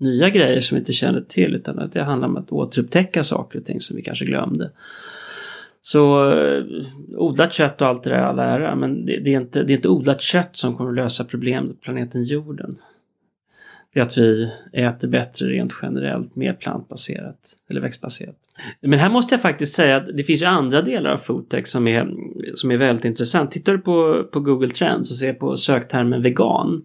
Speaker 1: nya grejer som vi inte känner till utan att det handlar om att återupptäcka saker och ting som vi kanske glömde. Så eh, odlat kött och allt det där all ära men det, det, är inte, det är inte odlat kött som kommer att lösa problemet på planeten jorden. Det är att vi äter bättre rent generellt, mer plantbaserat eller växtbaserat. Men här måste jag faktiskt säga att det finns ju andra delar av foodtech som är, som är väldigt intressant. Tittar du på, på Google Trends och ser på söktermen vegan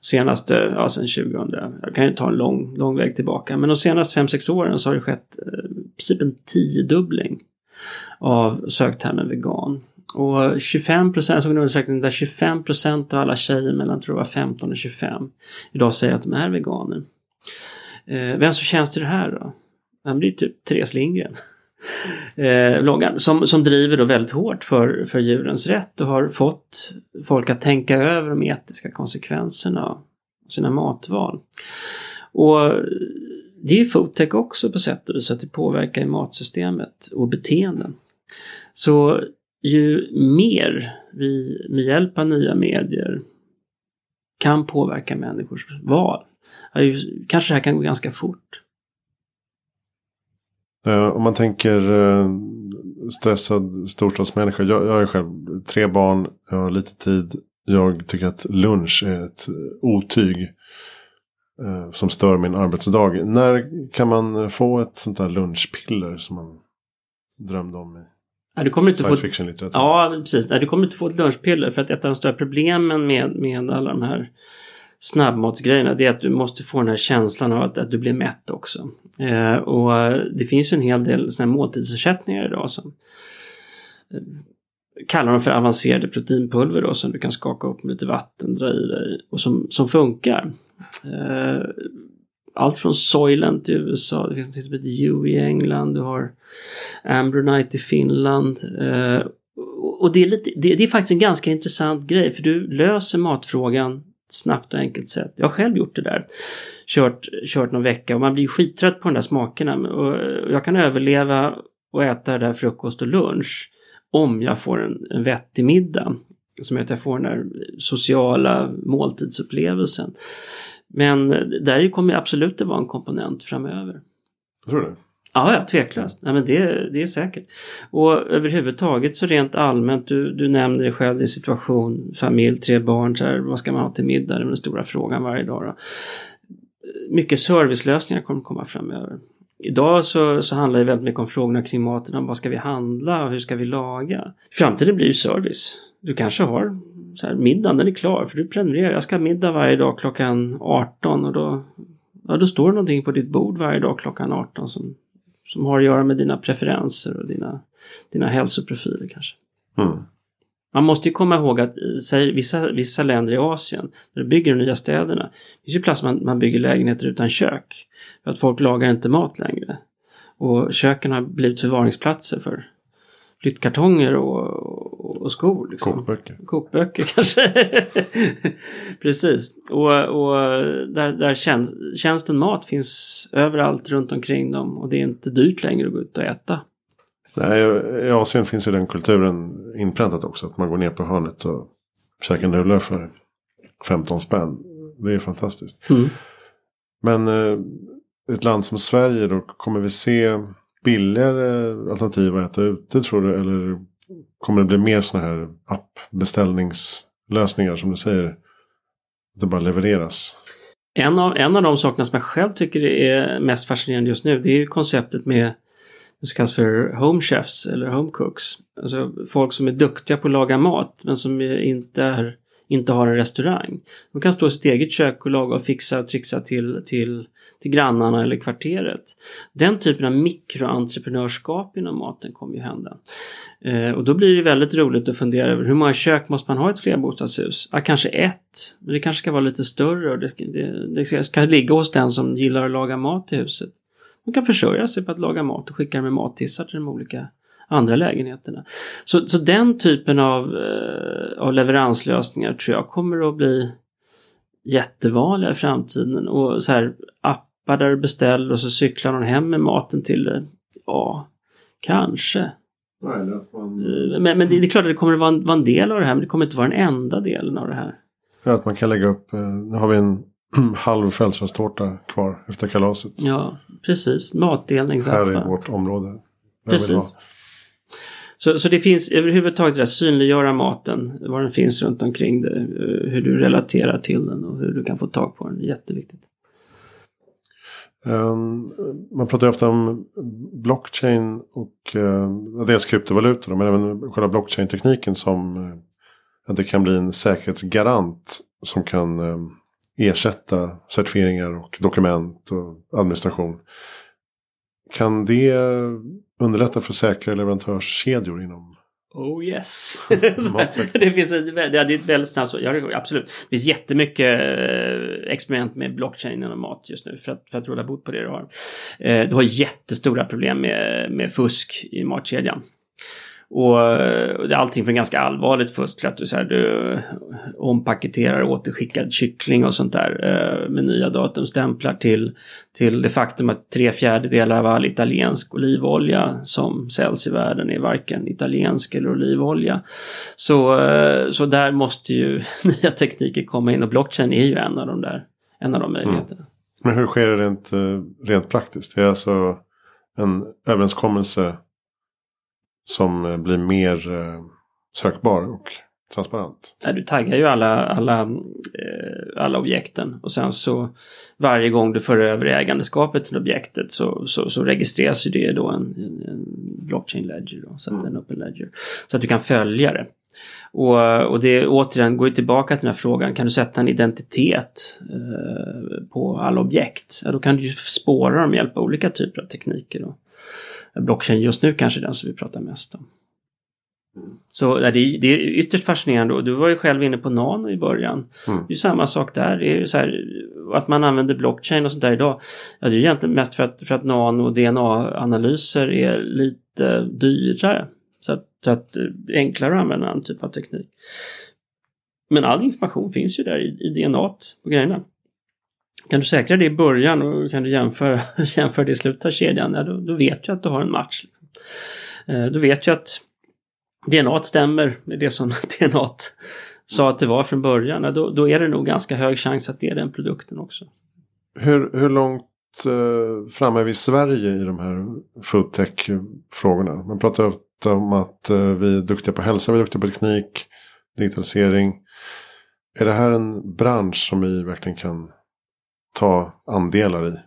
Speaker 1: senaste, ja sen 2000, jag kan ju ta en lång, lång väg tillbaka, men de senaste 5-6 åren så har det skett eh, i princip en tiodubbling av söktermen vegan. Och 25 procent, såg en undersökning där 25 procent av alla tjejer mellan tror jag 15 och 25 idag säger att de är veganer. Eh, vems tjänst är det här då? Han blir typ Therese Lindgren. [LAUGHS] Eh, bloggan, som, som driver då väldigt hårt för, för djurens rätt och har fått folk att tänka över de etiska konsekvenserna av sina matval. Och det är foodtech också på sätt och vis, att det påverkar matsystemet och beteenden. Så ju mer vi med hjälp av nya medier kan påverka människors val, kanske det här kan gå ganska fort.
Speaker 2: Eh, om man tänker eh, stressad storstadsmänniska. Jag, jag är själv tre barn, jag har lite tid. Jag tycker att lunch är ett otyg eh, som stör min arbetsdag. När kan man få ett sånt där lunchpiller som man drömde om i
Speaker 1: Ja, du kommer inte få
Speaker 2: science fiction-litteratur?
Speaker 1: Ja, precis. Du kommer inte få ett lunchpiller för att ett av de stora problemen med, med alla de här snabbmatsgrejerna det är att du måste få den här känslan av att, att du blir mätt också. Eh, och det finns ju en hel del såna här måltidsersättningar idag som eh, kallar de för avancerade proteinpulver då som du kan skaka upp med lite vatten, dra i dig och som, som funkar. Eh, allt från Soylent i USA, det finns något som heter U i England, du har Ambronite i Finland. Eh, och det är, lite, det, det är faktiskt en ganska intressant grej för du löser matfrågan snabbt och enkelt sätt. Jag har själv gjort det där. Kört, kört någon vecka och man blir skittrött på de där smakerna. Och eh, jag kan överleva och äta det där frukost och lunch om jag får en, en vettig middag. Som gör att jag får den där sociala måltidsupplevelsen. Men där kommer absolut att vara en komponent framöver.
Speaker 2: Jag tror det.
Speaker 1: Ja, ja tveklöst. Nej, men det, det är säkert. Och överhuvudtaget så rent allmänt, du, du nämner dig själv din situation, familj, tre barn, så här, vad ska man ha till middag? Det är den stora frågan varje dag. Då. Mycket servicelösningar kommer komma framöver. Idag så, så handlar det väldigt mycket om frågorna kring maten, om vad ska vi handla och hur ska vi laga? Framtiden blir det service. Du kanske har så här, middagen den är klar för du prenumererar. Jag ska ha middag varje dag klockan 18 och då, ja, då står det någonting på ditt bord varje dag klockan 18 som, som har att göra med dina preferenser och dina, dina hälsoprofiler kanske.
Speaker 2: Mm.
Speaker 1: Man måste ju komma ihåg att säg, vissa, vissa länder i Asien, där de bygger de nya städerna, det finns ju plats man, man bygger lägenheter utan kök. För att folk lagar inte mat längre. Och köken har blivit förvaringsplatser för flyttkartonger och, och skor. Liksom.
Speaker 2: Kokböcker.
Speaker 1: Kokböcker [LAUGHS] kanske. Precis. Och, och där, där tjänst, tjänsten mat finns överallt runt omkring dem och det är inte dyrt längre att gå ut och äta.
Speaker 2: Nej, I Asien finns ju den kulturen inpräntat också. Att man går ner på hörnet och käkar nudlar för 15 spänn. Det är fantastiskt.
Speaker 1: Mm.
Speaker 2: Men eh, ett land som Sverige då kommer vi se billigare alternativ att äta ute tror du? Eller kommer det bli mer sådana här appbeställningslösningar som du säger? Att det bara levereras?
Speaker 1: En av, en av de sakerna som jag själv tycker är mest fascinerande just nu det är konceptet med det som kallas för home chefs eller home cooks. Alltså folk som är duktiga på att laga mat men som inte är inte har en restaurang. De kan stå i sitt eget kök och laga och fixa och trixa till, till, till grannarna eller kvarteret. Den typen av mikroentreprenörskap inom maten kommer ju hända. Eh, och då blir det väldigt roligt att fundera över hur många kök måste man ha i ett flerbostadshus? Ja, kanske ett, men det kanske ska vara lite större och det, det, det ska ligga hos den som gillar att laga mat i huset. Man kan försörja sig på att laga mat och skicka med mattissar till de olika andra lägenheterna. Så, så den typen av, eh, av leveranslösningar tror jag kommer att bli jättevanliga i framtiden. Och så här appar där du beställer och så cyklar någon hem med maten till dig. Ja, kanske. Men, men det, är klart att det kommer att vara en, vara en, del av det här men det kommer inte vara den enda delen av det här.
Speaker 2: Ja, att man kan lägga upp, nu har vi en [CLEARS THROAT] halv födelsedagstårta kvar efter kalaset.
Speaker 1: Ja, precis. Matdelningsappar.
Speaker 2: Här i vårt område.
Speaker 1: Precis. Så, så det finns överhuvudtaget det där synliggöra maten, var den finns runt omkring det, eh, hur du relaterar till den och hur du kan få tag på den. Jätteviktigt.
Speaker 2: Um, man pratar ju ofta om blockchain och uh, dels kryptovalutor men även själva blockchain-tekniken som uh, att det kan bli en säkerhetsgarant som kan uh, ersätta certifieringar och dokument och administration. Kan det underlätta för säkra leverantörskedjor inom
Speaker 1: Oh yes! [LAUGHS] [LAUGHS] det finns ett, ja, det är ett väldigt snabbt ja, absolut. Det finns jättemycket eh, experiment med blockchain och mat just nu för att, för att råda bot på det du har. Eh, du har jättestora problem med, med fusk i matkedjan. Och det är allting från ganska allvarligt fusk till att du, så här, du ompaketerar återskickad kyckling och sånt där eh, med nya datumstämplar till, till det faktum att tre fjärdedelar av all italiensk olivolja som säljs i världen är varken italiensk eller olivolja. Så, eh, så där måste ju [LAUGHS] nya tekniker komma in och blockchain är ju en av de där en av de mm. möjligheterna. Mm.
Speaker 2: Men hur sker det rent, eh, rent praktiskt? Det är alltså en överenskommelse som eh, blir mer eh, sökbar och transparent.
Speaker 1: Du taggar ju alla, alla, eh, alla objekten och sen så varje gång du för över ägandeskapet till objektet så, så, så registreras ju det då en, en blockchain ledger, då, så att mm. en open ledger. Så att du kan följa det. Och, och det återigen går tillbaka till den här frågan, kan du sätta en identitet eh, på alla objekt? Ja, då kan du ju spåra dem med hjälp av olika typer av tekniker. Då blockchain just nu kanske den som vi pratar mest om. Så det är, det är ytterst fascinerande. Du var ju själv inne på nano i början. Mm. Det är samma sak där. Det är ju så här, att man använder blockchain och sånt där idag. Ja, det är egentligen mest för att, för att nano och DNA-analyser är lite dyrare. Så att, så att är enklare att använda en typ av teknik. Men all information finns ju där i, i DNA på grejerna. Kan du säkra det i början och kan du jämföra, [LAUGHS] jämföra det i slutet av kedjan, ja, då, då vet du att du har en match. Liksom. Eh, du vet ju att DNA stämmer med det som [LAUGHS] DNA sa att det var från början. Ja, då, då är det nog ganska hög chans att det är den produkten också.
Speaker 2: Hur, hur långt eh, vi i Sverige i de här foodtech-frågorna. Man pratar ofta om att eh, vi är duktiga på hälsa, vi är duktiga på teknik, digitalisering. Är det här en bransch som vi verkligen kan ta andelar i?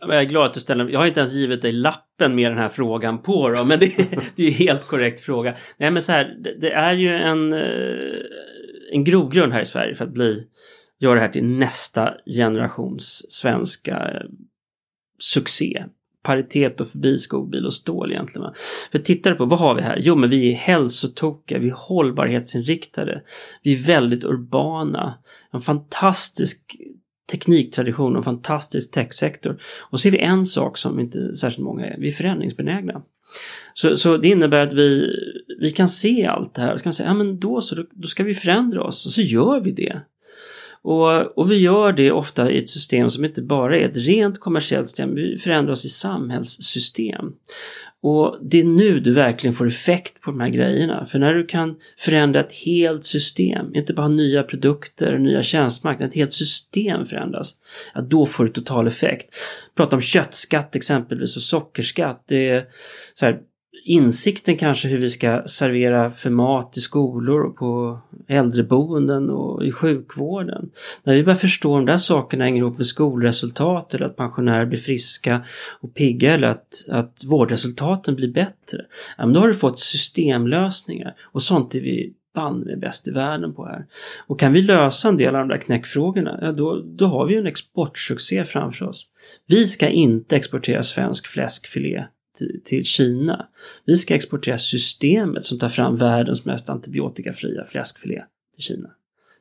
Speaker 1: Jag är glad att du ställer Jag har inte ens givit dig lappen med den här frågan på då, men det, [LAUGHS] det är ju helt korrekt fråga. Nej men så här, det, det är ju en, eh, en grogrund här i Sverige för att bli, göra det här till nästa generations svenska eh, succé. Paritet och förbi skog, bil och stål egentligen. För tittar på vad har vi här? Jo, men vi är hälsotokiga, vi är hållbarhetsinriktade, vi är väldigt urbana, en fantastisk tekniktradition och fantastisk techsektor. Och så är vi en sak som inte särskilt många är, vi är förändringsbenägna. Så, så det innebär att vi, vi kan se allt det här och kan säga, ja men då så, då, då ska vi förändra oss och så gör vi det. Och, och vi gör det ofta i ett system som inte bara är ett rent kommersiellt system, vi förändrar oss i samhällssystem. Och det är nu du verkligen får effekt på de här grejerna. För när du kan förändra ett helt system, inte bara nya produkter, nya tjänstemarknader, ett helt system förändras. Ja, då får du total effekt. Prata om köttskatt exempelvis och sockerskatt. Det är så här, insikten kanske hur vi ska servera för mat i skolor och på äldreboenden och i sjukvården. När vi börjar förstå de där sakerna hänger ihop med skolresultat eller att pensionärer blir friska och pigga eller att, att vårdresultaten blir bättre. Ja, men då har du fått systemlösningar och sånt är vi band med bäst i världen på här. Och kan vi lösa en del av de där knäckfrågorna, ja då, då har vi en exportsuccé framför oss. Vi ska inte exportera svensk fläskfilé till, Kina. Vi ska exportera systemet som tar fram världens mest antibiotikafria fläskfilé till Kina.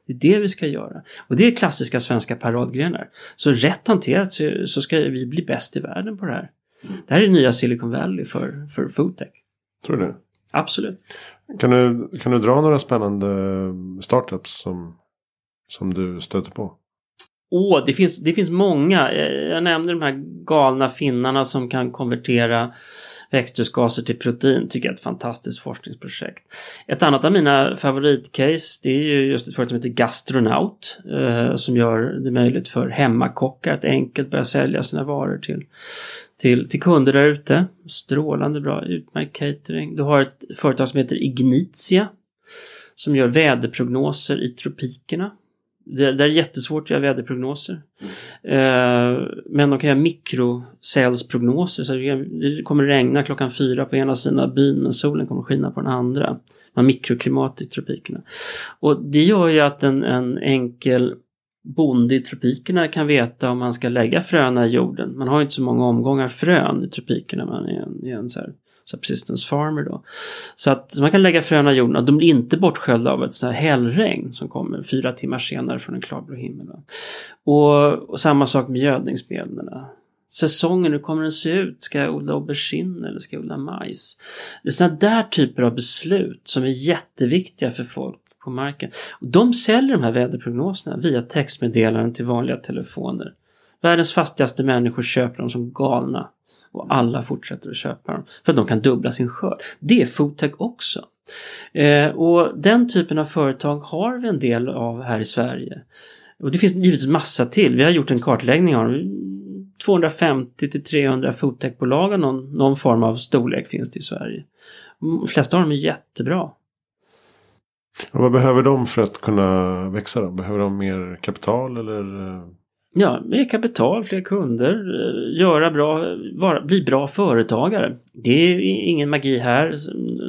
Speaker 1: Det är det vi ska göra. Och det är klassiska svenska paradgrenar. Så rätt hanterat så, så ska vi bli bäst i världen på det här. Det här är nya Silicon Valley för, för foodtech.
Speaker 2: Tror du det?
Speaker 1: Absolut.
Speaker 2: Kan du, kan du dra några spännande startups som, som du stöter på?
Speaker 1: Åh, oh, det, finns, det finns många. Eh, jag nämnde de här galna finnarna som kan konvertera växthusgaser till protein. Tycker jag är ett fantastiskt forskningsprojekt. Ett annat av mina favoritcase det är ju just ett företag som heter Gastronaut eh, som gör det möjligt för hemmakockar att enkelt börja sälja sina varor till, till, till kunder där ute. Strålande bra, utmärkt catering. Du har ett företag som heter Ignitia som gör väderprognoser i tropikerna. Det, det är jättesvårt att göra väderprognoser. Mm. Eh, men de kan göra mikrocellsprognoser. Så det kommer regna klockan fyra på ena sidan av byn men solen kommer skina på den andra. Man mikroklimat i tropikerna. Och det gör ju att en, en enkel bonde i tropikerna kan veta om man ska lägga fröna i jorden. Man har inte så många omgångar frön i tropikerna. Man är en, är en så här subsistence farmer då. Så att man kan lägga fröna i jorden och de blir inte bortsköljda av ett sånt här hällregn som kommer fyra timmar senare från en klarblå himmel. Och, och, samma sak med gödningsmedlen. Säsongen, hur kommer den se ut? Ska jag odla aubergine eller ska jag odla majs? Det är sådana där typer av beslut som är jätteviktiga för folk på marken. Och de säljer de här väderprognoserna via textmeddelanden till vanliga telefoner. Världens fattigaste människor köper dem som galna och alla fortsätter att köpa dem för att de kan dubbla sin skörd. Det är foodtech också. Eh, och den typen av företag har vi en del av här i Sverige. Och det finns givetvis massa till. Vi har gjort en kartläggning av 250 till 300 foodtechbolag av någon, någon form av storlek finns det i Sverige. De flesta av dem är jättebra.
Speaker 2: Och vad behöver de för att kunna växa då? Behöver de mer kapital eller?
Speaker 1: Eh, Ja, mer kapital, fler kunder, eh, göra bra, vara, bli bra företagare. Det är ingen magi här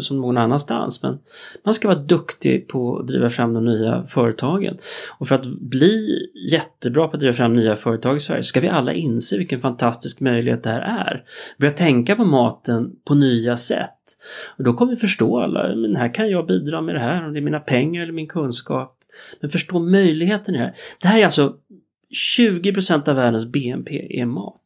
Speaker 1: som någon annanstans men man ska vara duktig på att driva fram de nya företagen. Och för att bli jättebra på att driva fram nya företag i Sverige så ska vi alla inse vilken fantastisk möjlighet det här är. Börja tänka på maten på nya sätt. Och då kommer vi förstå alla, men här kan jag bidra med det här, om det är mina pengar eller min kunskap. Men förstå möjligheten i det här. Det här är alltså 20 procent av världens BNP är mat.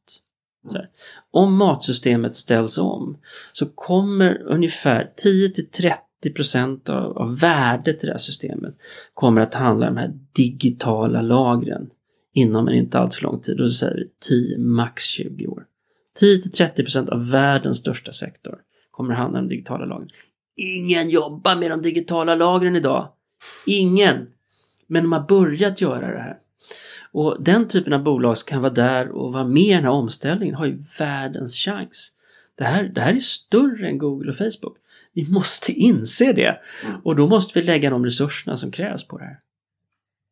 Speaker 1: Här, om matsystemet ställs om så kommer ungefär 10 till 30 av, av värdet i det här systemet kommer att handla om de här digitala lagren inom en inte alltför lång tid. Och Då säger vi 10, max 20 år. 10 till 30 procent av världens största sektor kommer att handla om digitala lagren. Ingen jobbar med de digitala lagren idag. Ingen. Men de har börjat göra det här. Och den typen av bolag som kan vara där och vara med i den här omställningen har ju världens chans. Det här, det här är större än Google och Facebook. Vi måste inse det. Och då måste vi lägga de resurserna som krävs på det här.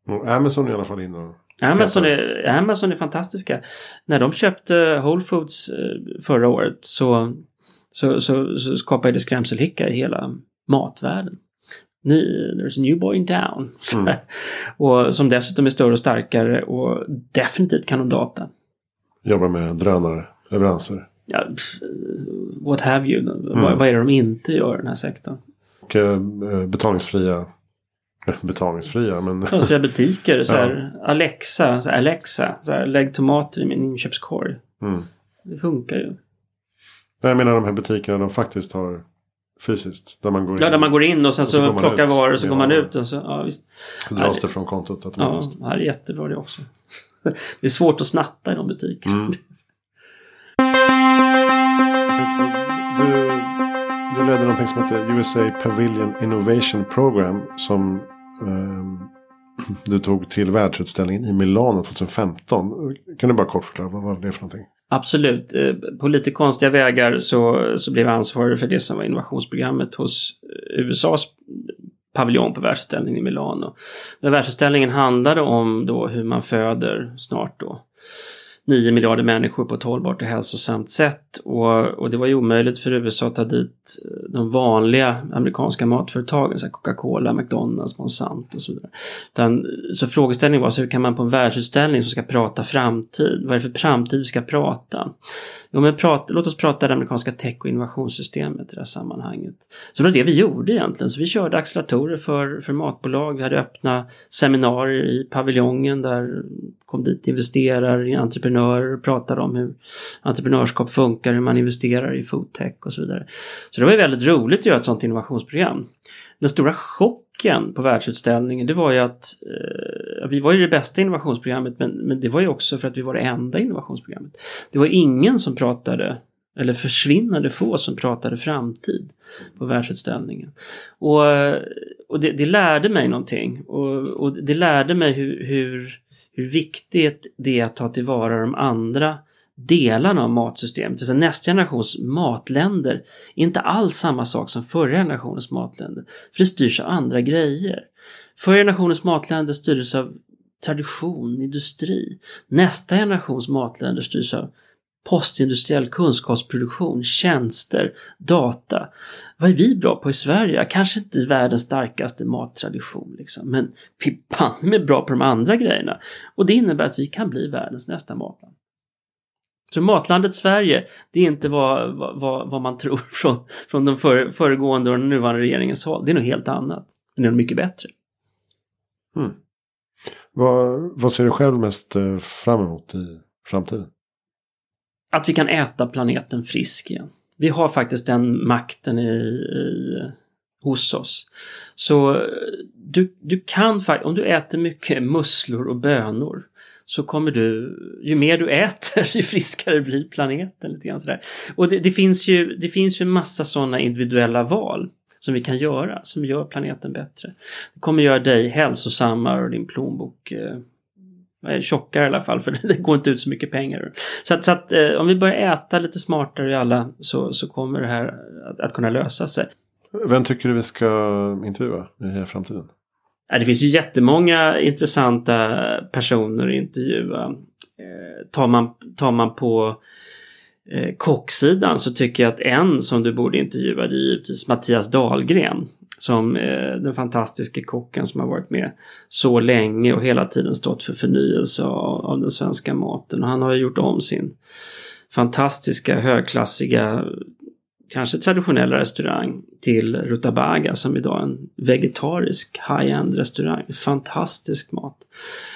Speaker 2: Och Amazon är i alla fall inne och
Speaker 1: Amazon är, Amazon är fantastiska. När de köpte Whole Foods eh, förra året så, så, så, så skapade det skrämselhicka i hela matvärlden. There's a new boy in town. Mm. [LAUGHS] och som dessutom är större och starkare och definitivt kan de data.
Speaker 2: Jobbar med drönarleveranser.
Speaker 1: Ja, what have you. Mm. Vad, vad är det de inte gör i den här sektorn?
Speaker 2: Och eh, betalningsfria betalningsfria. Men...
Speaker 1: Betalningsfria butiker. Så här, [LAUGHS] ja. Alexa, så här, Alexa så här, lägg tomater i min inköpskorg. Mm. Det funkar ju.
Speaker 2: Jag menar de här butikerna de faktiskt har fysiskt. Där man går in,
Speaker 1: ja, där man går in och sen så, så plockar varor och så går man ut. Och så, ja, visst.
Speaker 2: så dras det från kontot
Speaker 1: automatiskt. Ja, det är jättebra det också. [LAUGHS] det är svårt att snatta i de butikerna. Mm. [LAUGHS]
Speaker 2: Du, du ledde någonting som heter USA Pavilion Innovation Program. Som um, [CLEARS THROAT] du tog till världsutställningen i Milano 2015. Kan du bara kort förklara vad var det för någonting?
Speaker 1: Absolut. Eh, på lite konstiga vägar så, så blev jag ansvarig för det som var innovationsprogrammet hos eh, USAs paviljong på världsutställningen i Milano. Den världsutställningen handlade om då hur man föder snart då 9 miljarder människor på ett hållbart och hälsosamt sätt. Och, och det var ju omöjligt för USA att ta dit eh, de vanliga amerikanska matföretagen, så Coca-Cola, McDonalds, Monsanto och så vidare. Utan, så frågeställningen var så hur kan man på en världsutställning som ska prata framtid, vad är det för framtid vi ska prata? Jo, men prata, låt oss prata det amerikanska tech och innovationssystemet i det här sammanhanget. Så det var det vi gjorde egentligen. Så vi körde acceleratorer för, för matbolag. Vi hade öppna seminarier i paviljongen där kom dit investerare, entreprenörer entreprenörer pratade om hur entreprenörskap funkar, hur man investerar i foodtech och så vidare. Så det var ju väldigt roligt att göra ett sådant innovationsprogram. Den stora chocken på världsutställningen det var ju att eh, vi var ju det bästa innovationsprogrammet men, men det var ju också för att vi var det enda innovationsprogrammet. Det var ingen som pratade eller försvinnande få som pratade framtid på världsutställningen. Och, och det, det lärde mig någonting och, och det lärde mig hur, hur, hur viktigt det är att ta tillvara de andra delarna av matsystemet. Alltså nästa generations matländer är inte alls samma sak som förra generationens matländer. För det styrs av andra grejer. Förra generationens matländer styrdes av tradition, industri. Nästa generations matländer styrs av postindustriell kunskapsproduktion, tjänster, data. Vad är vi bra på i Sverige? Kanske inte världens starkaste mattradition, liksom, men vi är bra på de andra grejerna. Och det innebär att vi kan bli världens nästa matland. Så matlandet Sverige, det är inte vad, vad, vad man tror [LAUGHS] från, från den för, föregående och den nuvarande regeringens håll. Det är något helt annat. Men det är något mycket bättre.
Speaker 2: Mm. Vad, vad ser du själv mest eh, fram emot i framtiden?
Speaker 1: Att vi kan äta planeten frisk igen. Vi har faktiskt den makten i, i hos oss. Så eh, du, du kan faktiskt, om du äter mycket musslor och bönor så kommer du, ju mer du äter, [LAUGHS] ju friskare blir planeten. Lite grann sådär. Och det, det, finns ju, det finns ju en massa sådana individuella val som vi kan göra, som gör planeten bättre. Det kommer göra dig hälsosammare och din plånbok eh, tjockare i alla fall, för [LAUGHS] det går inte ut så mycket pengar. Så att, så att eh, om vi börjar äta lite smartare i alla så, så kommer det här att, att kunna lösa sig.
Speaker 2: Vem tycker du vi ska intervjua i framtiden?
Speaker 1: Det finns ju jättemånga intressanta personer att intervjua. Eh, tar man, tar man på eh, kocksidan så tycker jag att en som du borde intervjua det är givetvis Mattias Dahlgren. Som eh, den fantastiska kocken som har varit med så länge och hela tiden stått för förnyelse av, av den svenska maten. Och han har gjort om sin fantastiska högklassiga kanske traditionella restaurang till Rutabaga som idag är en vegetarisk high-end restaurang. Fantastisk mat.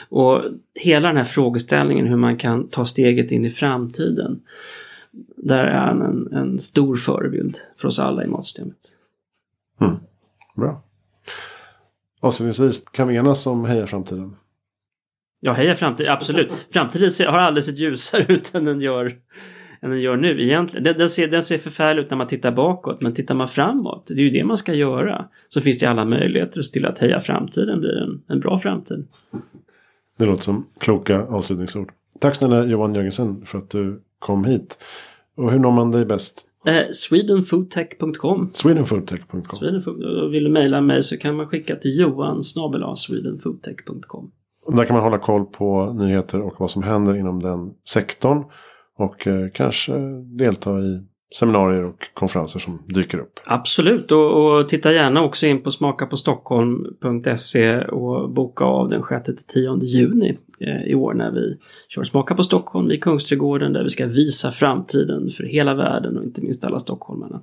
Speaker 1: Och hela den här frågeställningen hur man kan ta steget in i framtiden. Där är han en, en stor förebild för oss alla i matsystemet.
Speaker 2: Mm. Bra. Avslutningsvis, kan vi enas om Heja Framtiden?
Speaker 1: Ja, Heja Framtiden, absolut. Framtiden har aldrig sett ljusare [LAUGHS] ut än den gör än den gör nu egentligen. Den, den, ser, den ser förfärlig ut när man tittar bakåt men tittar man framåt, det är ju det man ska göra. Så finns det alla möjligheter till att heja framtiden blir en, en bra framtid.
Speaker 2: Det låter som kloka avslutningsord. Tack snälla Johan Jörgensen för att du kom hit. Och hur når man dig bäst?
Speaker 1: Eh, Swedenfoodtech.com
Speaker 2: Swedenfoodtech.com.
Speaker 1: Swedenfood, vill du mejla mig så kan man skicka till johan swedenfoodtech.com.
Speaker 2: Där kan man hålla koll på nyheter och vad som händer inom den sektorn. Och eh, kanske delta i seminarier och konferenser som dyker upp.
Speaker 1: Absolut och, och titta gärna också in på smakapåstockholm.se och boka av den 6-10 juni eh, i år när vi kör Smaka på Stockholm i Kungsträdgården där vi ska visa framtiden för hela världen och inte minst alla stockholmarna.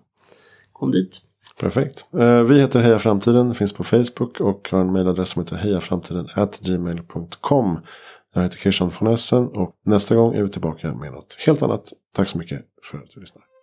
Speaker 1: Kom dit!
Speaker 2: Perfekt. Eh, vi heter Heja Framtiden, finns på Facebook och har en mejladress som heter hejaframtiden gmail.com. Jag heter Christian von Essen och nästa gång är vi tillbaka med något helt annat. Tack så mycket för att du lyssnar.